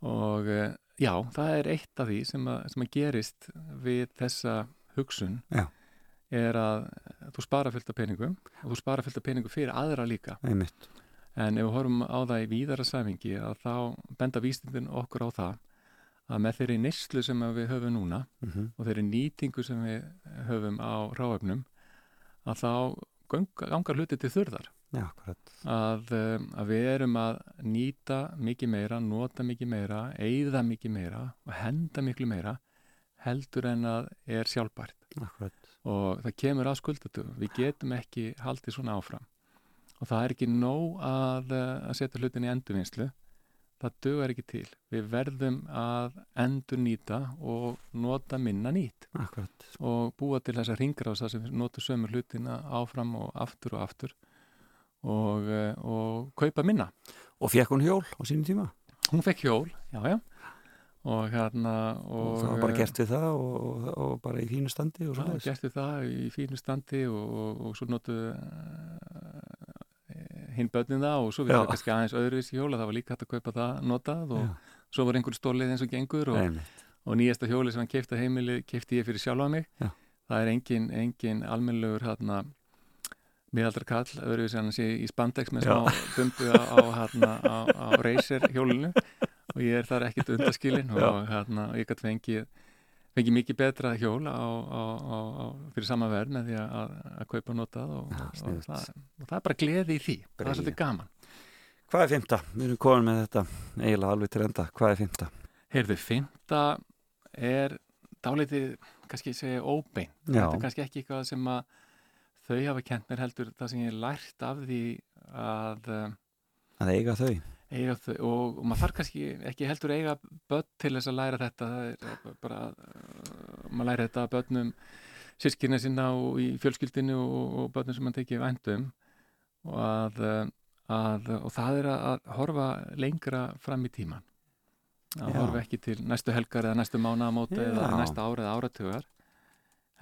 Og eh, já, það er eitt af því sem að, sem að gerist við þessa hugsun Já. Er að þú spara fullt af peningum og þú spara fullt af peningum fyrir aðra líka. Einmitt. En ef við horfum á það í víðara sæfingi að þá benda vísindin okkur á það að með þeirri neyslu sem við höfum núna Mm og þeirri nýtingu sem við höfum á ráöfnum að þá ganga, gangar hluti til þurðar Já, að, um, að við erum að nýta mikið meira, nota mikið meira eigða mikið meira og henda miklu meira heldur en að er sjálfbært Akkurat. Og það kemur að skuldatu við getum ekki haldið svona áfram. Og það er ekki nóg að, eh, að setja hlutin í endurvinnslu. Það dugar ekki til. Við verðum að endur nýta og nota minna nýtt. Akkurat. og búa til þessa ringrása sem notur sömur hlutina áfram og aftur og aftur. Og, eh, og kaupa minna. Og fekk hún hjól á sínum tíma? hún fekk hjól, já já og hérna Og, og, það var bara eh, gert við það og, og, og bara í fínu standi og Já, svona gert við það í fínu standi og, og, og svo notu uh, hinn börnin það og svo við Já. það kannski aðeins öðruvísi hjóla, það var líka hægt að kaupa það notað og svo var einhver stólið eins og gengur og, nýjasta hjóli sem hann keipti að heimili keipti ég fyrir sjálfa mig Já. það er engin, engin almennlegur hérna miðaldra kall, öðruvísi hann sé í spandex með Já. smá bumbu á, á, hérna, á, á racer hjólinu og ég er þar ekkit undaskilin og hérna, ég gæti fengið fengið mikið betra hjól á, á, á, á, fyrir sama verð með því að, að kaupa notað og, Já, og, sniðugt. það, og það er bara gleði í því það er svolítið gaman Hvað er fymta? Við erum komin með þetta eiginlega alveg til enda. Hvað er fymta? Heyrðu, fymta er dálítið, kannski segja óbein Já. þetta er kannski ekki eitthvað sem að þau hafa kent mér heldur það sem ég lært af því að Að eiga þau. Þau og, maður þarf kannski ekki heldur eiga börn til þess að læra þetta það er bara uh, maður læra þetta börnum sískina sinna og í fjölskyldinu og, og börnum sem mann tekið vændum og að, uh, að og það er að, horfa lengra fram í tíman að Já. horfa ekki til næstu helgar eða næstu mánaðamóti eða næsta ára eða áratugar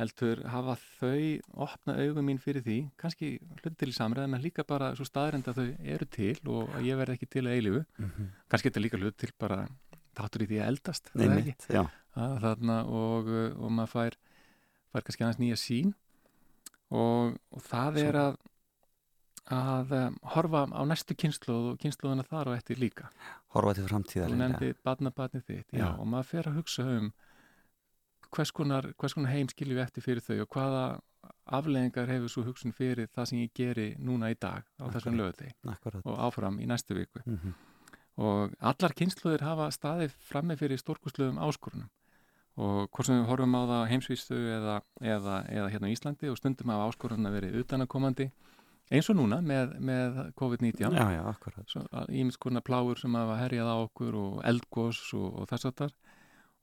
heldur hafa þau opna augum mín fyrir því, kannski hluti til í samræðum en líka bara svo staðrind að þau eru til og að ég verð ekki til að eilifu Mhm. kannski þetta líka hlut til bara þáttur í því að eldast. Já. Að þarna og, og maður fær, fær kannski aðeins nýja sín og, og það er að að um, horfa á næstu kynsluð og kynsluðuna þar og eftir líka Horfa til framtíðar. þú nefndi badnabatnið þitt já, Já. og maður fer að hugsa um hvers konar, hvers konar heim skiljum við eftir fyrir þau og hvaða afleðingar hefur svo hugsun fyrir það sem ég geri núna í dag á þessum Akkurat. lögði Akkurat. og áfram í næstu viku Mhm. og allar kynsluðir hafa staðið frammi fyrir stórkustluðum áskorunum og hvort sem við horfum á það heimsvísu eða, eða, eða hérna á Íslandi og stundum hafa áskorunna verið utanakomandi eins og núna með, með COVID-19 Já, já, akkurat. ímis konar plágur sem hafa herjað á okkur og eldgós og, og þess aftar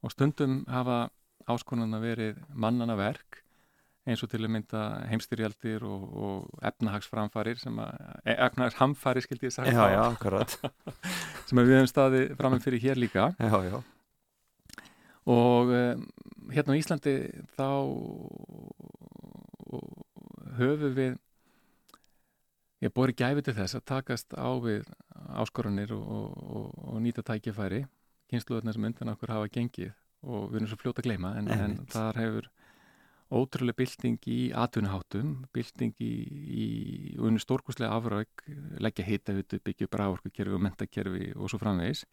og stundum hafa áskonuna verið mannana verk eins og til að mynda heimstyrjaldir og, og efnahagsframfarir sem að, e, efnahagshamfarir skildi ég sagt Já, já, akkurat. sem við hefum staðið framum fyrir hér líka Já, já. og um, hérna á Íslandi þá höfum við ég bori gæfi til þess að takast á við áskorunir og, og, og, nýta tækifæri kynsluðarnir sem undan okkur hafa gengið og við erum svo fljóta að gleyma en, en þar hefur ótrúlega bylting í atvinnuháttum bylting í, í unni stórkustlega afraug leggja hitavitu, byggja upp ráorkukerfi og mentakerfi og svo framvegis.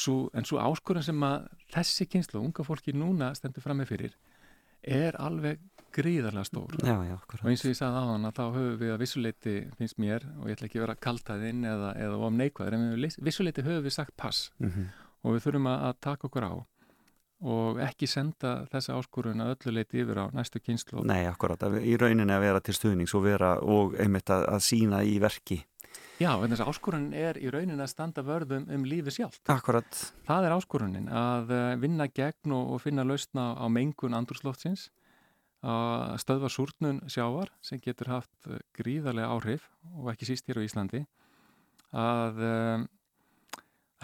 Svo, en svo áskorun sem að þessi kynslu, unga fólki núna stendur fram með fyrir, er alveg gríðarlega stór. Já, já, og eins og ég sagði á hann að þá höfum við að vissuleiti, finnst mér, og ég ætla ekki að vera kaltaðinn eða, eða om neikvæður, en við, vissuleiti höfum við sagt pass. Mm -hmm. og við þurfum að, að taka okkur á og ekki senda þessa áskorun að öllu leiti yfir á næstu kynslu. Nei, akkurat, í rauninni að vera til stuðnings og vera og einmitt að, að sína í verki Já, en þessi áskorun er í raunin að standa vörðum um lífi sjálf. Akkurat. Það er áskorunin að eh, vinna gegn og, og finna lausna á mengun andurslóftsins, að stöðva súrnun sjávar sem getur haft eh, gríðarlega áhrif og ekki síst hér á Íslandi, að um,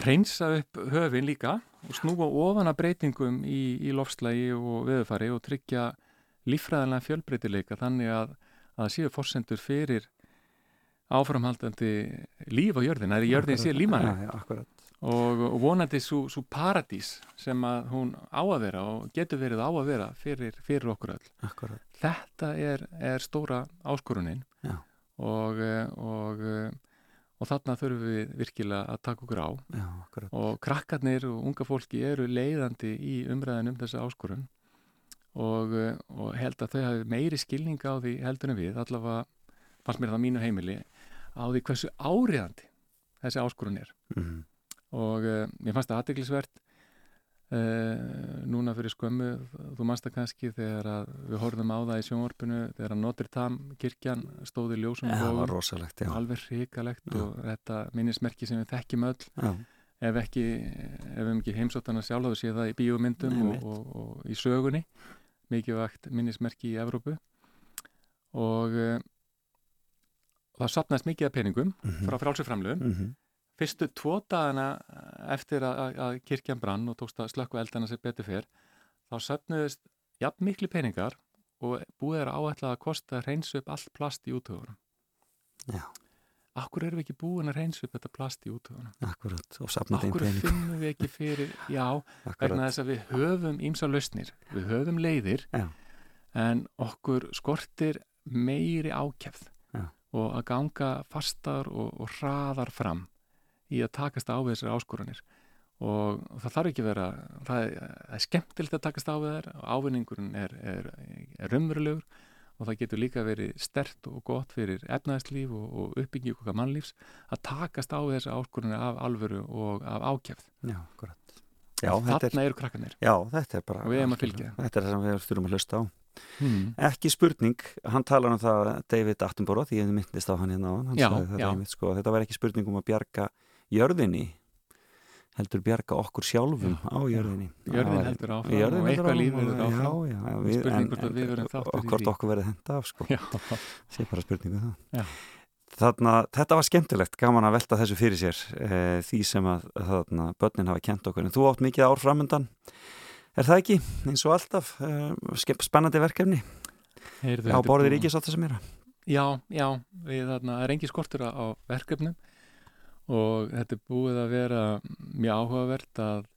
reynsa upp höfin líka og snúa ofana breytingum í, í lofslægi og veðufari og tryggja lífræðanlega fjölbreytileika þannig að það séu fórsendur fyrir áframhaldandi líf á jörðin, að jörðin sé límanni ja, ja, og, og vonandi svo paradís sem að hún á að vera og getur verið á að vera fyrir, fyrir okkur öll. Akkurat. Þetta er, er stóra áskorunin ja. og, og, og þarna þurfum við virkilega að taka okkur á. Og krakkarnir og unga fólki eru leiðandi í umræðin um þessa áskorun. Og held að þau hafi meiri skilning á því heldur en við, allavega fannst mér það mínu heimili á því hversu áriðandi þessi áskorun er. Mm -hmm. og uh, mér fannst það aðdeglisvert núna fyrir skömmu þú mannst það kannski þegar við horfum á það í sjónvarpinu þegar Notre Dame kirkjan stóði ljósum rosalegt, alveg hrikalegt og þetta minnismerki sem við þekkjum öll. Ja. ef ekki ef við ekki heimsóttana sjálf þá sé það í bíómyndum og, og, og í sögunni. Mikið vakt minnismerki í Evrópu. Og uh, það sapnaðist mikið af peningum mm -hmm. frá frálsuframlöfum mm -hmm. Fyrstu tvo dagana eftir að, að kirkjan brann og tókst að slökku eldana sér betur fyrr þá sapnuðist jafn miklu peningar og búið er áætlað að kosta að reynsa upp allt plast í útöfunum Já. Akkur erum við ekki búin að reynsa upp þetta plast í útöfunum Akkurat, og sapna þeim pening Akkur finnum við ekki fyrir, já vegna þess að við höfum ímsa lausnir við höfum leiðir já. en okkur skortir meiri ákjæfð og að ganga fastar og, og hraðar fram í að takast á við þessar áskoranir. Og það þarf ekki vera það er, er skemmtilegt að takast á við þær ávinningurinn er, er, er raunverulegur og það getur líka verið stert og gott fyrir efnaðslíf og, og uppbyggi okkar mannlífs að takast á við þessar áskoranir af alvöru og af ákjæfð Já, akkurat. Þarna eru krakkanir Já, þetta er bara og við erum að fylgja. Þetta er það sem við styrum að hlusta á. Hmm. ekki spurning, hann talar um það David Attenborough, því ég myndist á hann hérna á hann já, þetta, já. Einmitt, sko, þetta var ekki spurning um að bjarga jörðinni heldur bjarga okkur sjálfum já, á jörðinni. Jörðin heldur áfram jörðin og eitthvað líf verður áfram. spurning hvort við þáttur í því. hvort okkur verður henda af sko. sé bara spurningu um það. Þarna, þetta var skemmtilegt, gaman að velta þessu fyrir sér e, því sem að þarna, börnin hafa kent okkur, en þú átt mikið ár framöndan Er það ekki, eins og alltaf, uh, spennandi verkefni Heyrðu, á borðir ríkisátt sem er að? Já, já, við þarna er engi skortur á verkefnum og þetta er búið að vera mjög áhugavert að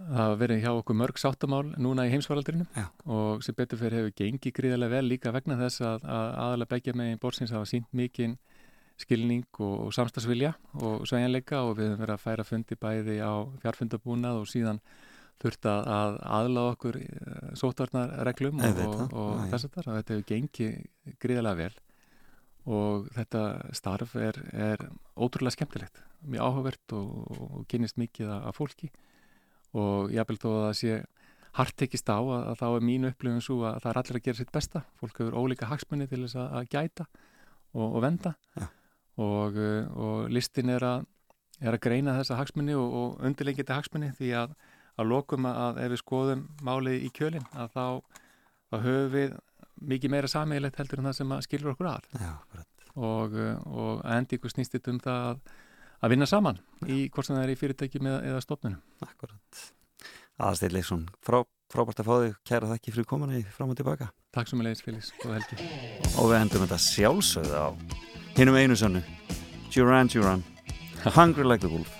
hafa verið hjá okkur mörg sáttamál núna í heimsvaraldrinu já. og sem betur fyrir hefur gengið gríðarlega vel líka vegna þess að, að aðalega begja með í borðsins hafa sínt mikinn skilning og, og samstagsvilja og sveigjanleika og við höfum verið að færa fundi bæði á fjarfundabúnað og síðan þurft að aðláða okkur eh, sótvarnarreglum og, og, og þess að þetta hefur gengið gríðilega vel og þetta starf er, er ótrúlega skemmtilegt, mjög áhugavert og, og kynist mikið af fólki. Og ég vil þó að það sé hartekist á að, að þá er mínu upplifun svo að það er allir að gera sitt besta. Fólk hefur ólíka hagsmunni til þess að, að gæta og venda. Ja. og listin er að, er að greina þessa hagsmunni og undirleikita hagsmunni því að að lokum að ef við skoðum málið í kjölinn að þá, þá höfum við mikið meira sammeilegt heldur en það sem skilur okkur að. Já, og, og endi ykkur snýst þetta um það að, að vinna saman Já. í hvort sem það er í fyrirtækjum eða, eða stofnunum. Akkurat. Aðasteyr Leifsson, frá, frábært að fá þig kæra þakki fyrir komuna í fram og tilbaka. Takk sem að leiðis Félix og helgi. Og við endum þetta sjálfsögðu á hinnum einu sannu Duran Duran. Hungry Like the Wolf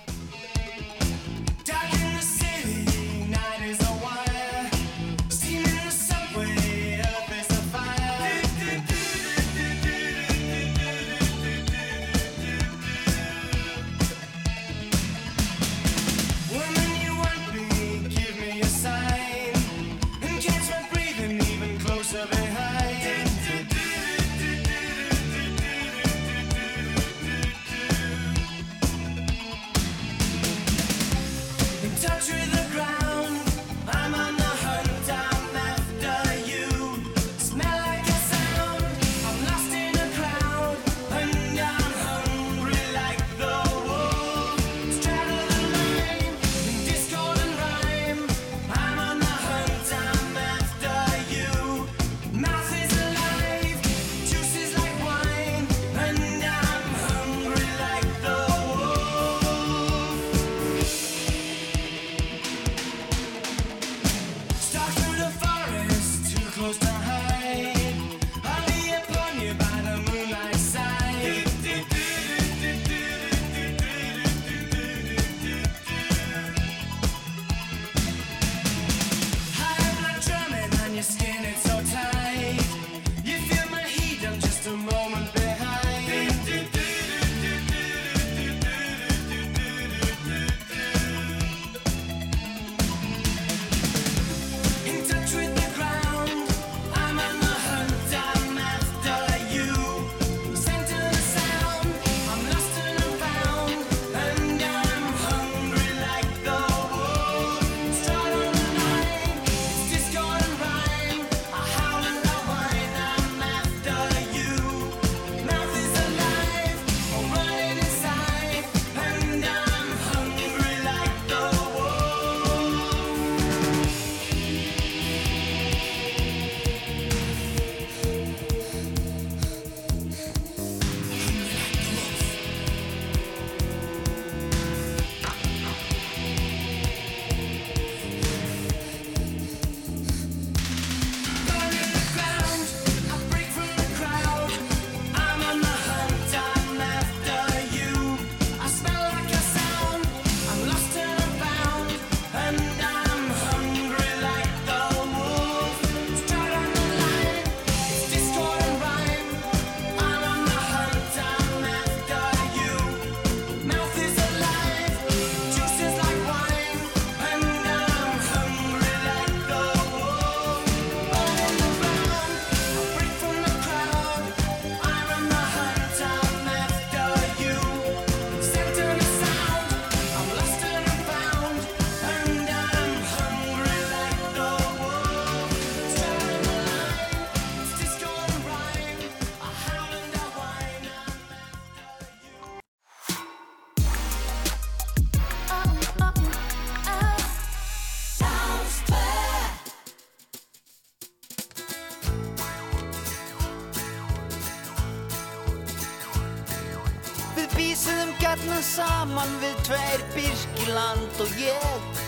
Birkiland og ég.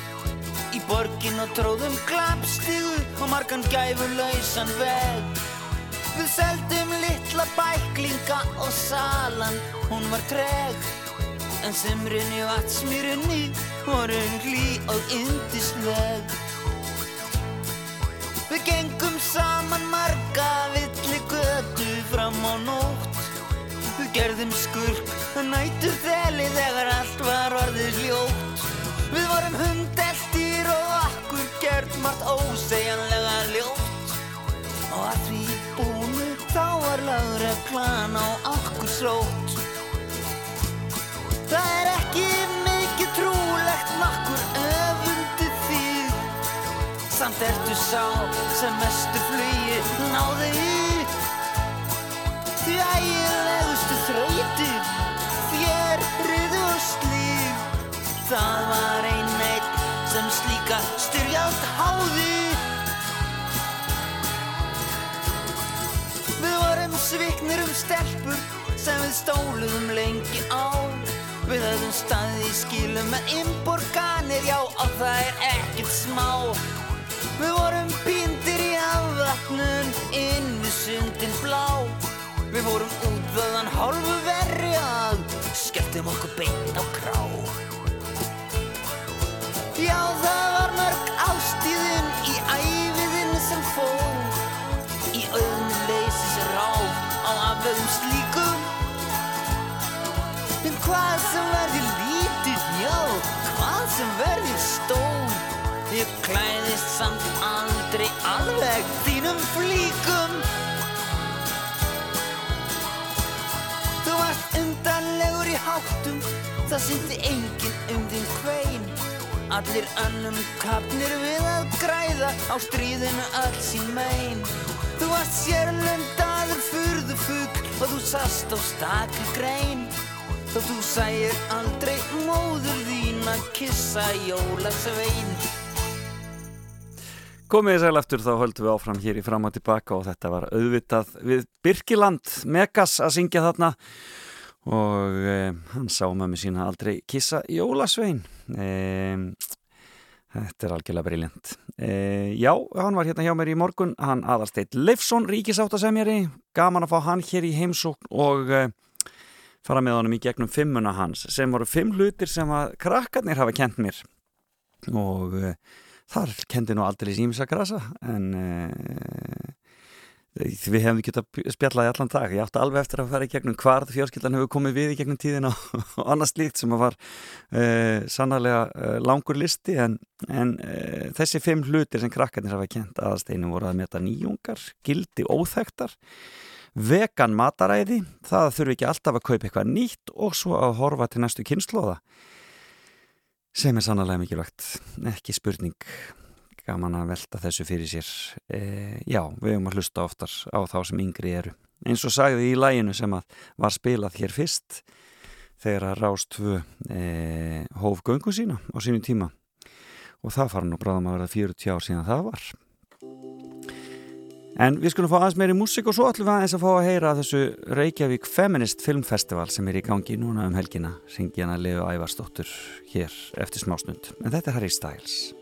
Í borgin og tróðum klappstígu og margan gæfurlausan veg. Við seldum litla bæklinga og salan, hún var treg. En semrunni og atsmýrunni vorum hlý og yndisleg. Við gengum saman marga villi götu fram á nótt. Við gerðum skurk að nætur þeli þegar allt var orðið hljótt Við vorum hundeltýr og akkur gert margt ósegjanlega ljótt. Og að því búinu þá var lagreglan á okkur srótt Það er ekki mikið trúlegt nokkur öfundi þig. Samt ertu sá sem mestu flugi náði í. Því ægilegustu þrautir Þér riðu og slíf Það var ein eitt sem slíka styrjald háði Við vorum sviknir um stelpur sem við stóluðum lengi á. Við höfum staðið í skilum með imborganir, já og það er ekkert smá. Við vorum píndir í afvatnun inn við sundin blá. Við vorum útðaðan hálfu verri að skelltum okkur beint á krá Já það var mörg ástíðin í æfiðin sem fór Í auðnu leysis ráð á afveðum slíkum. En hvað sem verði lítið, já, hvað sem verði stór Ég klæðist samt aldrei alveg þínum flíkum. Þú varst undanlegur í háttum, það syndi enginn um hvein allir önnum kapnir við að græða á stríðinu öll sín megin. Þú varst sérlundaður furðu fugg og þú sast á stakli grein. Þó þú sæir aldrei móður þín að kissa jólasvein. Komið í sæl eftir þá höldum við áfram hér í fram og tilbaka og þetta var auðvitað við Birkiland Megas að syngja þarna og eh, hann sá mömmu sína aldrei kissa Jólasvein. Eh, Þetta er algjörlega briljant eh, Já, hann var hérna hjá mér í morgun. Hann aðalsteit Leifsson, ríkisáttasemjari gaman að fá hann hér í heimsókn og eh, fara með honum í gegnum fimmuna hans sem voru fimm hlutir sem að krakkarnir hafa kent mér. Og eh, þar kendi nú aldrei símsa grasa en uh, við hefum ekki getað spjallaði allan dag. Ég átti alveg eftir að fara í gegnum hvarð fjárskildan hefur komið við í gegnum tíðin og, annars líkt sem að var uh, sannarlega uh, langur listi. En, en þessi fimm hlutir sem krakkarnir hafa kent aðasteinu voru að meta nýjungar, gildi óþektar vegan mataræði það þurfi ekki alltaf að kaupa eitthvað nýtt og svo að horfa til næstu kynnslóða sem er sannlega mikilvægt, ekki spurning gaman að velta þessu fyrir sér e, já, við höfum að hlusta oftar á þá sem yngri eru eins og sagði í læginu sem að var spilað hér fyrst þegar að Rást 2 e, hóf göngu sína á sínu tíma og það fara nú bráðum að vera 40 ár síðan það var En við skulum fá aðeins meiri músík og svo ætlum við aðeins að fá að heyra þessu Reykjavík Feminist Filmfestival sem er í gangi núna um helgina. Að lifa ævarstóttur hér eftir smásnund. En þetta er Harry Styles.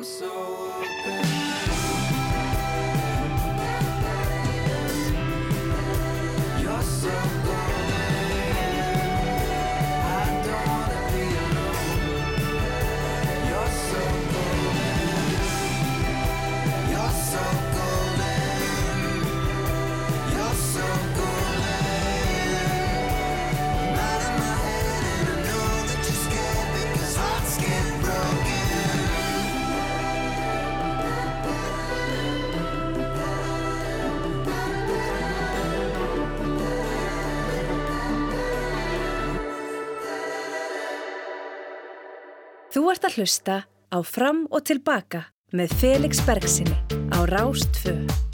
I'm so ert að hlusta á Fram og Tilbaka með Felix Bergsinni á Rástfö.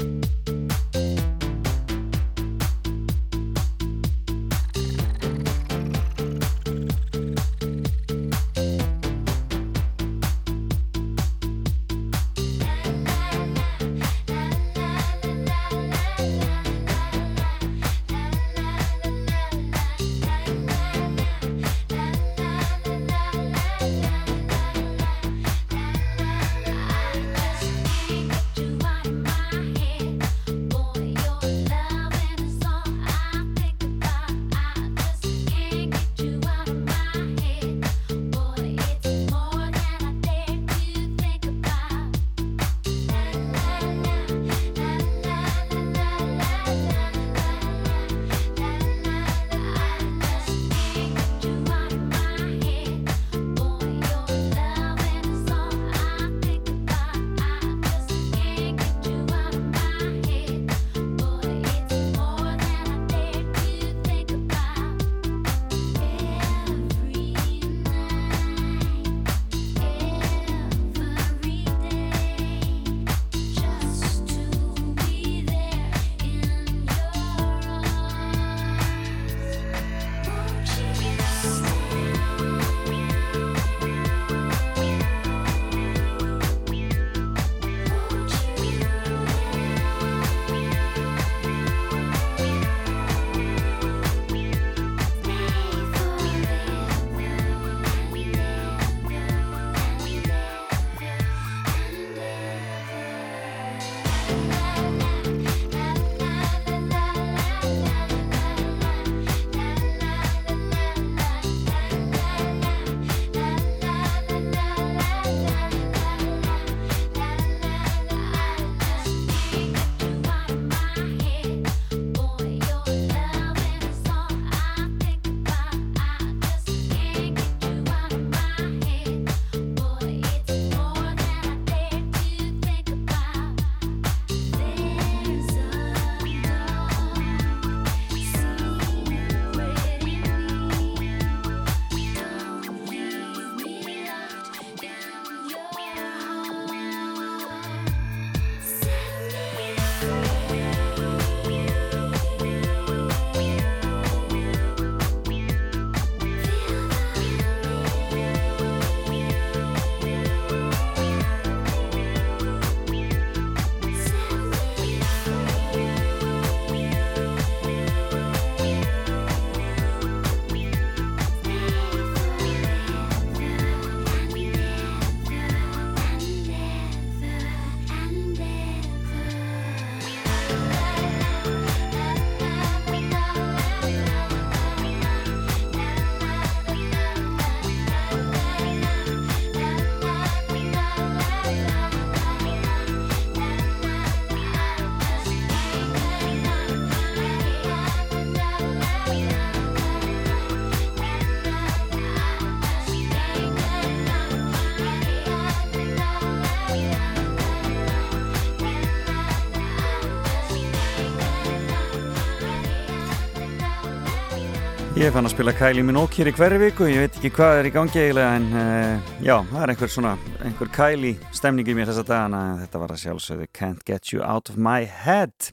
Ég fann að spila Kylie Minogue hér í hverju viku, ég veit ekki hvað er í gangi eiginlega en uh, já, það er einhver svona, einhver Kylie stemning í mér þessa dagana en þetta var að sjálfsögðu Can't Get You Out of My Head.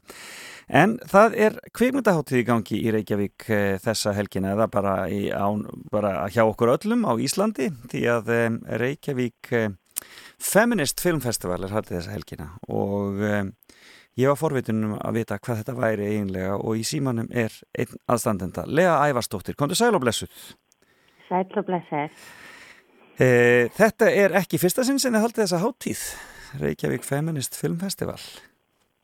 En það er kvikmyndaháttíð í gangi í Reykjavík uh, þessa helgina eða bara, í, án, bara hjá okkur öllum á Íslandi því að um, Reykjavík uh, Feminist Filmfestival er hættið þessa helgina og Ég var forvitunum að vita hvað þetta væri eiginlega og í símanum er einn aðstandenda, Lea Ævarsdóttir. Kondur sæl og blessuð. Sæl og blessuð. E, þetta er ekki fyrsta sinn sem þið haldið þessa háttíð, Reykjavík Feminist Filmfestival.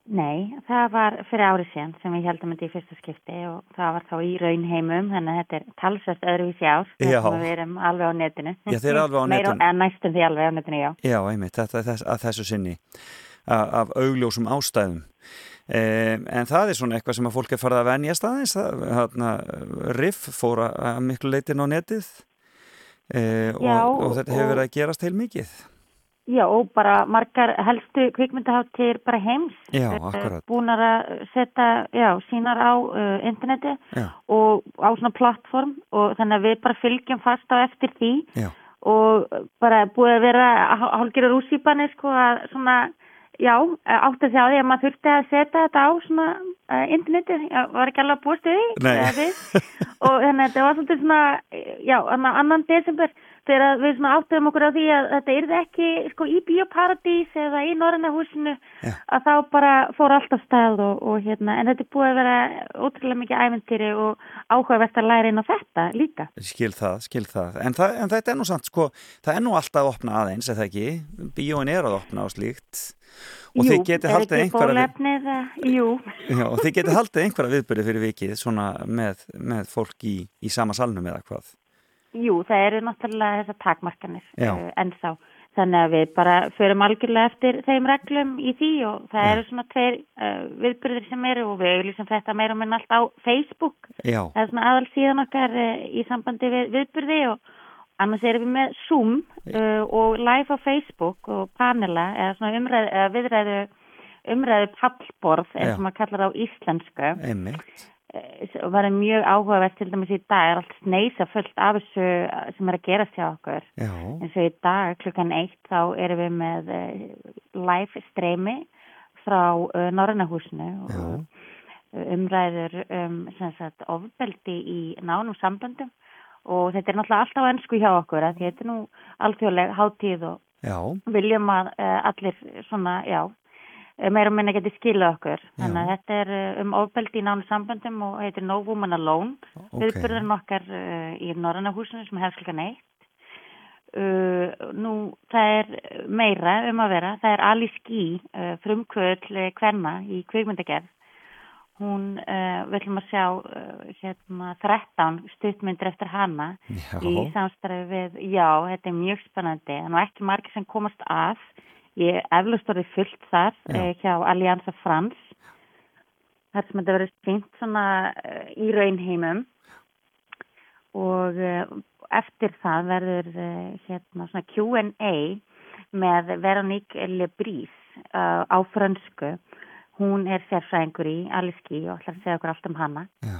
Nei, það var fyrir árið síðan sem við heldum þetta í fyrsta skipti og það var þá í raunheimum, þannig að þetta er talsvægt öðruvísi ár. Já. Við erum alveg á netinu. Já, þeir eru alveg á netinu. Meira, næstum því alveg á netinu, já. Já, einmitt, þetta er þess, að þessu sinni af augljósum ástæðum. En það er svona eitthvað sem að fólk er farið að venja staðins Riff fór að miklu leitin á netið eh, og, og þetta hefur verið að gerast heil mikið. Já, og bara margar helstu kvikmyndaháttir bara heims Já, Búnar að setja, já, sínar á uh, interneti já. og á svona plattform og þannig að við bara fylgjum fast á eftir því Já. og bara búið að vera hálfgerður úsýpanir sko að svona, já, átti að sjá því að maður þurfti að setja þetta á svona uh, internetið, já, var ekki alveg að því eða við. og þannig að þetta var svolítið svona, já, annan, annan desember þegar við svona áttum okkur á því að þetta yrði ekki sko í bioparadís eða í Norræna húsinu Já. að þá bara fór allt á stað og, og hérna, en þetta er búið að vera ótrúlega mikið æventýri og áhugavert að læra inn á þetta líka. Skil það, skil það. En, það, en þetta er nú samt, sko, það er nú alltaf að opna aðeins, eða ekki? Bíóin er að opna á slíkt. Og þið getið haldið er einhverja, jú, já, og þið getið haldið einhverja viðbyrði fyrir vikið, svona með, með fólk í, í sama salnum eða hvað. Jú, það eru náttúrulega þessar takmarkanir uh, ennþá. Þannig að við bara förum algjörlega eftir þeim reglum í því og það Já. eru svona tveir uh, viðbyrðir sem eru og við auðlýsum þetta meira minn allt á Facebook. Já, Það er svona aðal síðan okkar uh, í sambandi við viðbyrði og annars erum við með Zoom og live á Facebook og panela eða svona umræð, eða viðræðu umræðu pallborð eins og maður kallar það á íslensku einmitt. Eh, og var mjög áhugavert til dæmis í dag. Er allt sneisa fullt af þessu eh, sem er að gerast hjá okkur. Já, eins og í dag klukkan eitt þá erum við með uh, live streymi frá Norrannahúsinu og umræður um sagt, ofbeldi í nánum samböndum. Og þetta er náttúrulega alltaf ennsku hjá okkur þetta er nú alþjóðleg hátíð og já, viljum að allir svona, já, eh, meira og minna geti skilað okkur. Þannig að þetta er uh, um ofbeldi í nánu samböndum og heitir No Woman Alone. ok. Viðburðurinn okkar uh, í Norræna húsinu sem hefst klukkan eitt. Uh, nú, það er meira um að vera. Það er Alice Guy, uh, frumkvöld kvenna í kvikmyndagerð. Hún, við ætlum að sjá hérna 13 stuttmyndir eftir hana Já, í samstarfi við, já, þetta er mjög spennandi en nú ekki margir sem komast að ég eflust orðið fullt þar eh, hjá Allianza France þar sem þetta verður fínt svona eh, í raunheimum. Og eh, eftir það verður eh, hérna svona Q&A með Veronique Lebris uh, á frönsku. Hún er sérfræðingur í Aliski og ætlar að segja okkur allt um hana. Já,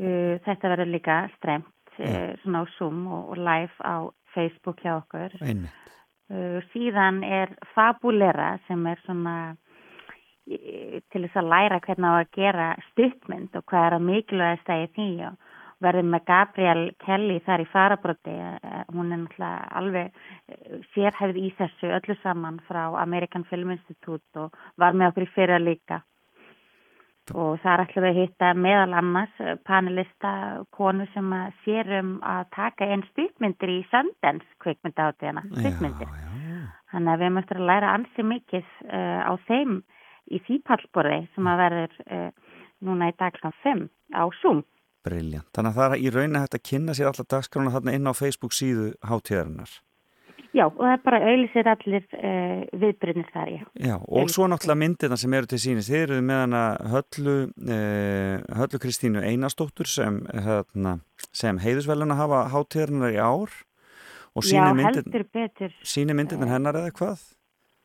Uh, þetta verður líka stremt uh, svona á Zoom og, og live á Facebook hjá okkur. einmitt. Uh, síðan er Fabulera sem er svona til þess að læra hvernig á að gera stuttmynd og hvað er að mikilvægast að í því og verður með Gabriel Kelly þar í farabróti. Uh, hún er náttúrulega alveg uh, sérhæfð í þessu öllu saman frá American Film Institute og var með okkur í fyrra líka og þar ætlum við að hitta meðal annars eh, panelista konu sem að sér um að taka einn stuttmyndir í Sundance kvikmyndaháttíðana, stuttmyndir. Já, já, Þannig að við möttum að læra ansi mikið uh, á þeim í því pallborði sem að verður uh, núna í daglan 5 á Zoom. briljant. Þannig að það er í rauninni hægt að kynna sér alla dagskrána þarna inn á Facebook síðu hátíðarinnar. Já, og það er bara auðlisir allir uh, viðbrunir þar, já. Já, og svo náttúrulega myndirna sem eru til sínis. Þið eruð með hana Höllu, eh, Höllu Kristínu Einarsdóttur sem, hérna, sem heiðusveluna hafa hátíðarinnar í ár og síni myndir, betur, síni myndirnar hennar eða hvað?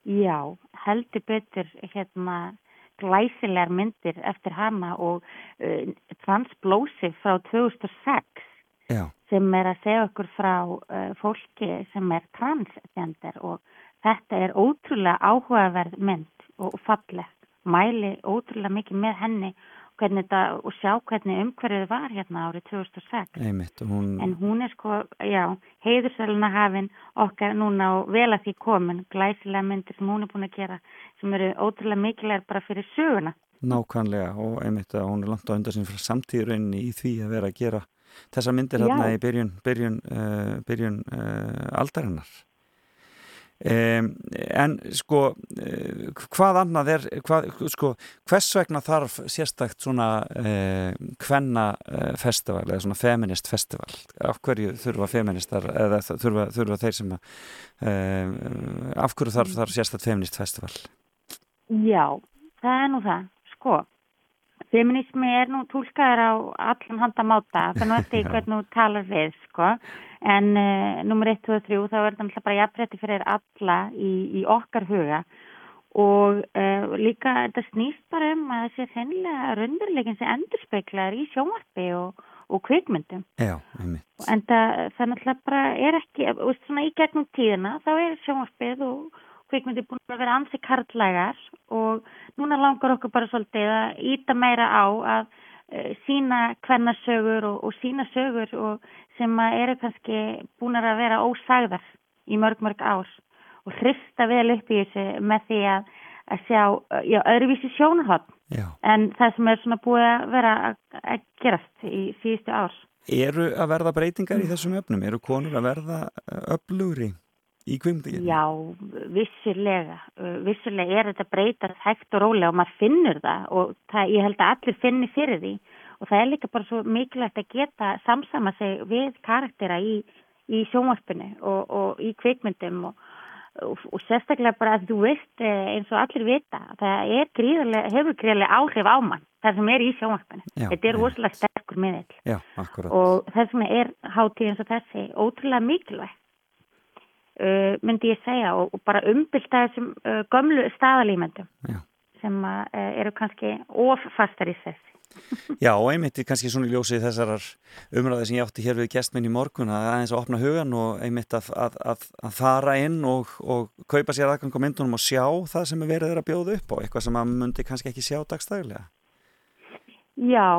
já, heldur betur hérna glæsilegar myndir eftir hana og uh, Transplosive frá 2006 Já, sem er að segja okkur frá uh, fólki sem er transgender og þetta er ótrúlega áhugaverð mynd og falleg. Mæli ótrúlega mikið með henni hvernig þetta, og sjá hvernig umhverfið var hérna árið 2006. einmitt. Hún, En hún er sko, já, heiðursæluna hafin okkar núna og vel að því komin, glæsilega myndir sem hún er búin að gera sem eru ótrúlega mikilvæg bara fyrir söguna. nákvæmlega og einmitt að hún er langt á undan sín frá samtíðurinn í því að vera að gera þessar myndir hérna í byrjun, byrjun, uh, byrjun uh, aldarinnar. Um, en sko uh, hvað annað er hvað, sko, hvers vegna þarf sérstakt svona kvenna uh, festival eða svona feminist festival af hverju þurfa feministar eða þurfa, þurfa þeir sem að af hverju þarf, þarf sérstakt feminist festival Já, það er nú það, sko. Feminismi er nú tólkaður á allan handa máta, þannig að þetta er hvernig þú talar við, sko. En uh, nummer 1, 2 og 3, þá er þetta bara jafnrétti fyrir alla í, í okkar huga. Og uh, líka þetta snýst bara um að þessi hreinlega raunveruleikin sem endurspeiklaður í sjónvarpi og, og kvikmyndum. Já, einmitt. En það, það náttúrulega bara er ekki, veist, svona í gegnum tíðina, þá er sjónvarpið og kvikmyndi búin að vera ansi karlægar og núna langar okkur bara svolítið að íta meira á að uh, sína hvernasögur og, og sína sögur og sem eru kannski búin að vera ósagðar í mörg mörg ár og hrista vel upp í þessu með því að, að sjá uh, já, öðruvísi sjónarhótt Já. en það sem er svona búið að vera að, að gerast í síðustu árs. Eru að verða breytingar í þessum öfnum? Eru konur að verða öflugri í kvikmyndagerð? Já, vissulega. Uh, Vissulega er þetta breytast hægt og rólega og maður finnur það og það, ég held að allir finni fyrir því og það er líka bara svo mikilvægt að geta samsama sig við karaktera í, í sjónvarpinu og, og í kvikmyndum og, og, og sérstaklega bara að þú veist eh, eins og allir vita að það gríðarlega, hefur gríðarlega áhrif á mann það sem er í sjónvarpinu. Já, Þetta er rosalega sterkur miðill og þess vegna er hátíð eins og þessi ótrúlega mikilvægt uh, myndi ég segja og, og bara umbylta þessum uh, gömlu staðalímyndum Já. sem að, uh, eru kannski offastar í þessi Já, og einmitt er kannski svona í ljósið þessarar umræði sem ég átti hér við gestminn í morgun að aðeins að opna hugan og einmitt að, að, að, að fara inn og, og kaupa sér aðgang á myndunum og sjá það sem er verið þeirra að bjóða upp á eitthvað sem maður myndi kannski ekki sjá dagstæðilega. Já,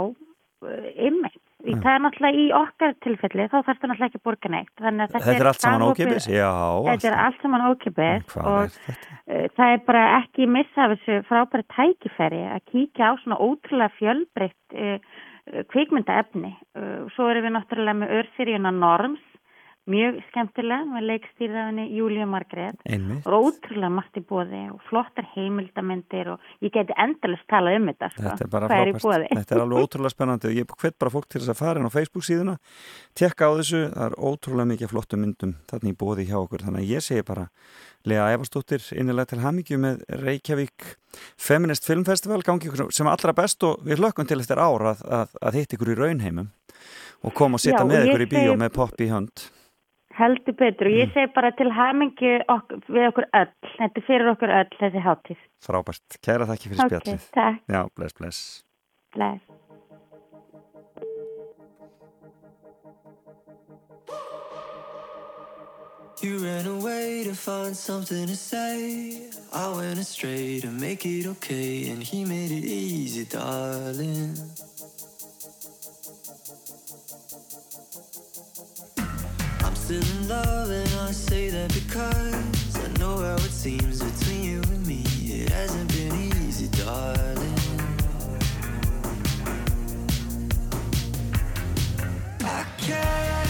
einmitt Já. það er náttúrulega í okkar tilfelli þá þarf það náttúrulega ekki að borga neitt að Þetta er allt saman ókipis? Já. Þetta er allt saman ókipis og er þetta? uh, það er bara ekki missa af þessu frábæri tækifæri að kíkja á svona ótrúlega fjölbreytt uh, uh, kvikmyndaefni. Svo erum við náttúrulega með örseríuna Norms, mjög skemmtilega með leikstýrðafinni Júlíu Margrét. Og ótrúlega margt í bóði og flottar heimildamindir og ég geti endalist talað um þetta. Sko. Þetta er Hvað er í boði? Þetta er alveg ótrúlega spennandi og ég hvet bara fólk til þess að fara inn á Facebook síðuna, tekka á þessu, það er ótrúlega mikið flottum myndum þarna í bóði hjá okkur. Þannig að ég segi bara Lea Efarsdóttir innilega til hamingju með Reykjavík Feminist Filmfestival gangi ykkur sem allra best og við hlökkum til eftir ár að, að, að hitt ykkur í raunheimum og koma og sitja með ykkur í bíó með popp í hönd. Heldur betur og Mm. ég segi bara til hamingju ok við okkur öll. Þetta fyrir okkur öll þessi hátíð. Frábært. Kæra þakki fyrir Ok, spjallið. takk. Já, bless, bless. Bless. You ran away to find something to say. I went astray to make it okay, and he made it easy, darling. Still in love, and I say that because I know how it seems between you and me. It hasn't been easy, darling. I can't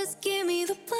just give me the plan.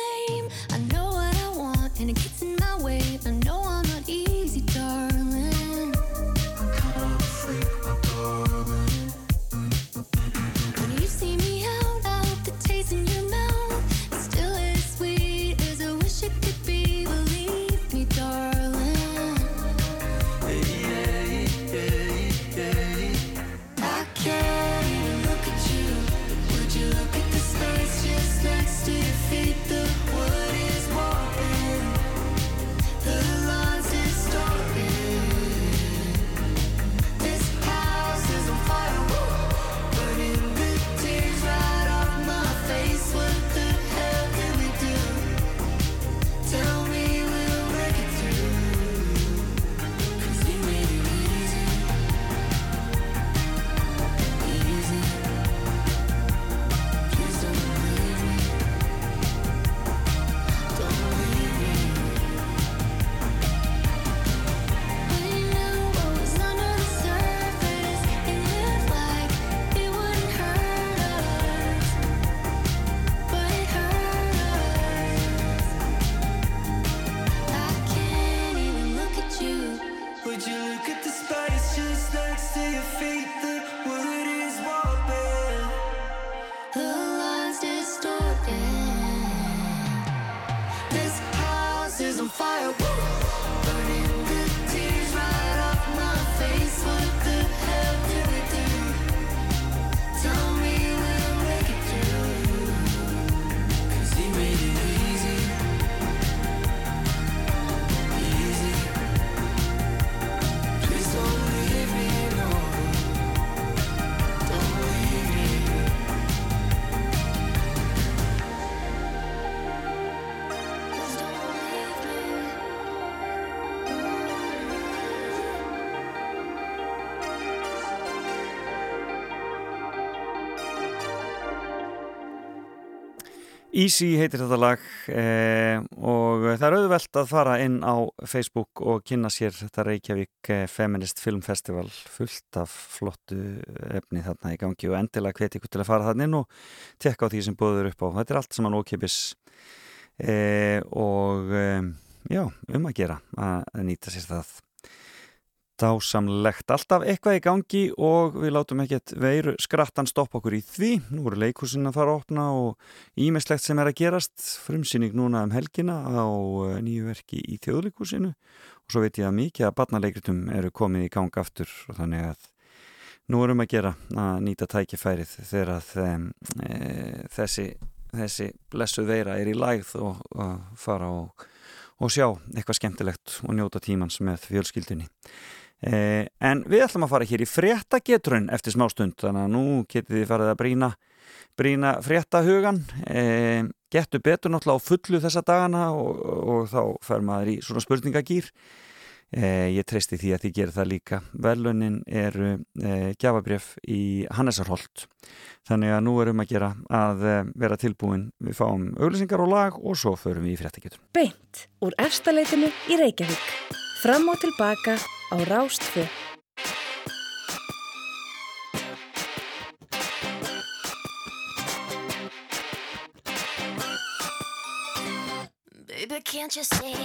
Easy heitir þetta lag eh, og það er auðvelt að fara inn á Facebook og kynna sér þetta Reykjavík eh, Feminist Film Festival fullt af flottu efni þarna í gangi og endilega hveti ykkur til að fara þarna inn og tekka á því sem búður upp á. Þetta er allt saman ókipis eh, og eh, já, um að gera að nýta sér það dásamlegt. Alltaf eitthvað í gangi og við látum ekkert veiru skrattan stoppa okkur í því. Nú eru leikusin að fara að opna og ímislegt sem er að gerast. Frumsýning núna um helgina á eh, nýju verki í þjóðleikusinu og svo veit ég að mikið að barnaleikritum eru komið í gang aftur og þannig að nú erum að gera að nýta tækifærið þegar að e, þessi, þessi blessuð veira er í lægð og að fara og, og sjá eitthvað skemmtilegt og njóta tímans með fjölskyldunni. Eh, en við ætlum að fara hér í fréttagetrun eftir smástund þannig að nú getið þið farið að brína brína fréttahugan eh, getur betur náttúrulega á fullu þessa dagana og, og þá fer maður í svona spurningagýr. Eh, ég treysti því að þið gerir það líka. Velunin eru eh, gjafabrjöf í Hannesarholt. Þannig að nú erum að gera að eh, vera tilbúin. Við fáum auglýsingar og lag og svo förum við í fréttagetrun. Beint úr efstaleitinu í Reykjavík. Fram og tilbaka á Rástfö. Baby, can't you see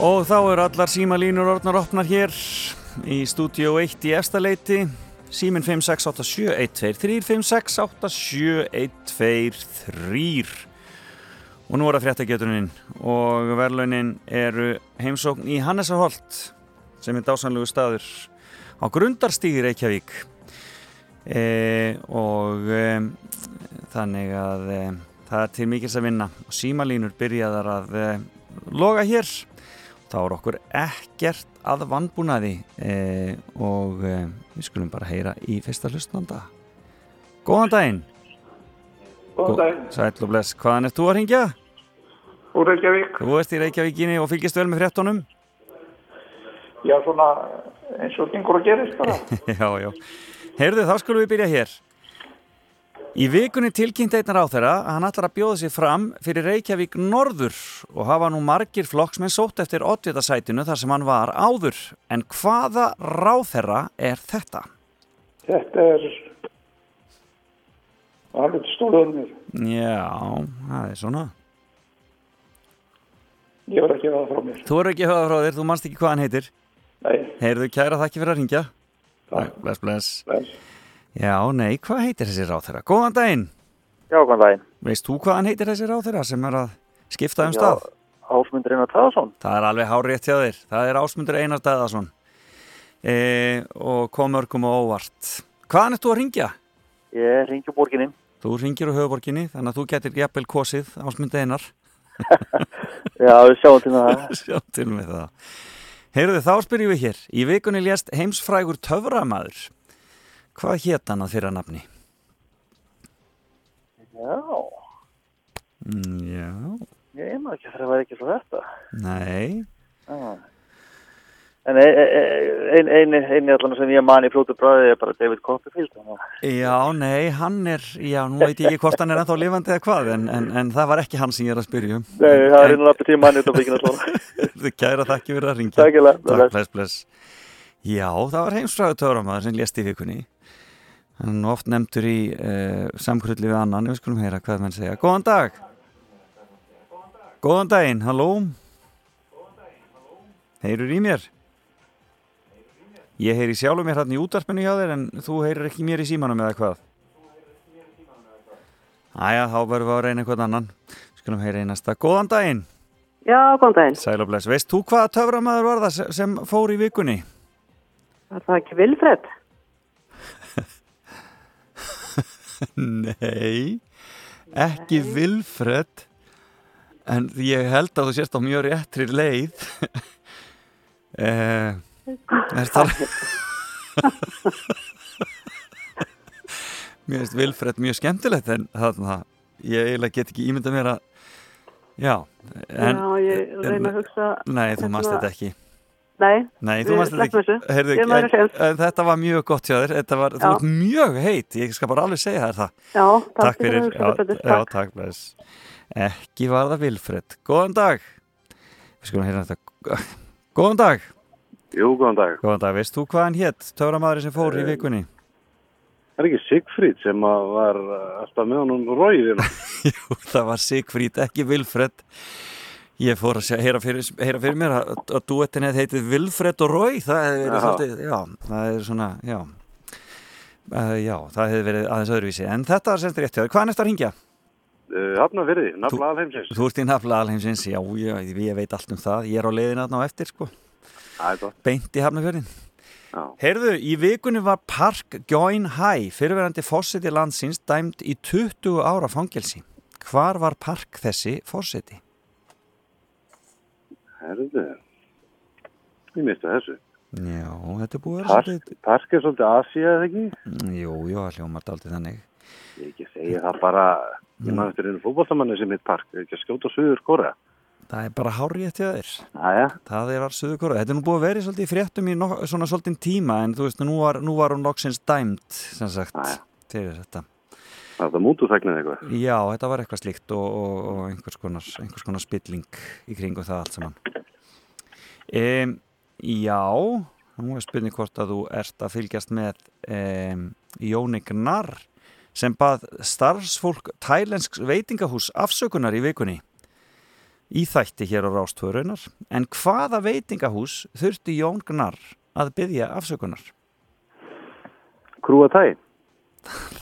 Og þá eru allar símalínur orðnar opnar hér í stúdíó 1 í efstaleiti. Símin 5687123, 5687123. Og nú er það fréttagetunin og verðlaunin eru heimsókn í Hannesarholt sem er dásanlegu staður á Grundarstíði Reykjavík. E, og e, þannig að e, það er til mikils að vinna og símalínur byrjaðar að e, loga hér þá er okkur ekkert að vannbúnaði e, og e, við skulum bara heyra í fyrsta hlustnanda Góðan daginn Góðan daginn, Sæll og bless, hvaðan ert þú að ringja? úr Reykjavík. Þú ert í Reykjavíkinni og fylgist vel með fréttonum? Já, svona eins og gengur að gerist bara. já, já Heyrðu, þá skulum við byrja hér Í vikunni tilkynnt einnar á þeirra að hann ætlar að bjóða sér fram fyrir Reykjavík Norður og hafa nú margir flokksmenn sótt eftir oddvitasætinu þar sem hann var áður. En hvaða ráþerra er þetta? Þetta er alveg mér. Já, það er svona. Ég var ekki að það frá mér. Þú eru ekki höfða frá þér, þú manst ekki hvað hann heitir. Nei, Heyrðu, kæra þakki fyrir að ringja. Takk. Bless, bless. bless. Já, nei, hvað heitir þessi ráþerra? Góðan daginn. Já, góðan daginn. Veist þú hvað hann heitir þessi ráþerra sem er að skipta um stað? Ásmundur Einar Taðarsson. Það er alveg hár rétt hjá þér. Það er Ásmundur Einar Dæðarsson. E, og kom örgum og óvart. Hvaðan ert þú að ringja? Ég ringi borginni. Þú ringir á höfuborginni, þannig að þú getur jafnvel kosið Ásmundur Einar. Já, við sjáum til með það. Sjá til með það. Heyrðu, þá spyrjum við hér. Í vikunni lést heimsfrægur töframaður. Hvað hét hann að fyrra nafni? Já, Mm, Já, ég maður ekki að það væri ekki svo þetta. nei. Já. En ein, ein, ein, ein allan sem ég man í flótu bræði er bara David Copperfield. Já, nei, hann er, já, nú veit ég ekki hvort hann er ennþá lifandi eða hvað, en, en, en það var ekki hann sem ég er að spyrja um. Nei, það er einhvern veginn hann út af byggina svona. Þú kæra þakki fyrir að ringja. Takk hérlega, bless. Takk, bless, bless. Já, það var heimsfræðu töframæður sem lést í vikunni. Hann er oft nefndur í uh, samkrulli við annan, við skulum heyra hvað menn segja. Góðan dag. Góðan daginn, halló. Heyrur í mér? Ég heyri sjálfur mér hann í útarpinu hjá þér en þú heyrir ekki mér í símanum eða hvað? Æja, þá verðum við að reyna einhvern annan. Skulum heyra í næsta. Góðan daginn. Já, góðan daginn. Sæl og bless. Veist þú hvaða töframæður var það sem- fór í vikunni? Er það ekki Vilfred? Nei, ekki Vilfred en ég held að þú sést á mjög réttri leið. Eh, er það Mér finnst Vilfred mjög skemmtilegt en þarna, ég eiginlega get ekki ímyndað mér að já, en, Já, ég reyna að hugsa... Nei, þú hérna- mannst þetta ekki Nei, Nei, þú við sleppum ekki. þessu. Heyrðu, en, en þetta var mjög gott hjá þér. Þetta var, þú Já. ert mjög heit. Ég skal bara alveg segja þér það. Já, takk takk fyrir fyrir. hugsa betur. Já, já, Takk. takk, bless. Ekki var það Vilfred. Góðan dag. Við skulum heyra þetta. Góðan dag. Jú, góðan dag. Góðan dag. Veist þú hvað hann hétt? Töframæður sem fór í Eh, vikunni. Það er ekki Sigfríd sem að var uh, alltaf með honum rauðin. Jú, það var Sigfríd, ekki Vilfred. Ég fór að segja, heyra fyrir, heyra fyrir mér að, að duettin hefði heitið Vilfred og Rói. Það Já. svolítið, já, það er svona, já. Uh, já, það hefði verið aðeins öðruvísi. En þetta var semst rétt hjá þér. Hvað er næst að ringja? Uh, Hafnafyrði, nafla alheimsins. Þú ert í nafla alheimsins, já, já, ég veit allt um það. Ég er á leiðin aðná eftir, sko. Er. Beint í Hafnafjörðin. Já. Heyrðu, í vikunni var Park Join High, fyrirverandi fórseti landsins, dæmd í 20 ára fangelsi. Hvar var Park þessi fórseti? Herðu, ég misti þessu. Já, þetta er búið að vera Park, svolítið... park er svolítið Asia, eða ekki? Mm, Jú, jú, það hljómar daldið þannig. Ég ekki segja það bara, ég maður eftir einu fótballtamanni sem heit Park, ekki að skjóta suður skora. Það er bara hárið til þér. Æja. Það er söðu kóra. Þetta er nú búið að vera svolítið fréttum í nok svona svolítið tíma, en þú veist, nú var, nú var hún loksins dæmt, sem sagt, til þetta. Er það mútuþægnið eitthvað. Já, þetta var eitthvað slíkt og, og, og einhvers, konar, einhvers konar spilling í kringu það allt saman. Um, já, nú er spurning hvort að þú ert að fylgjast með um, Jóni Gnarr sem bað starfsfólk tælensks veitingahús afsökunar í vikunni í þætti hér á Rástförunar en hvaða veitingahús þurfti Jón Gnarr að byggja afsökunar? Krúa tæ.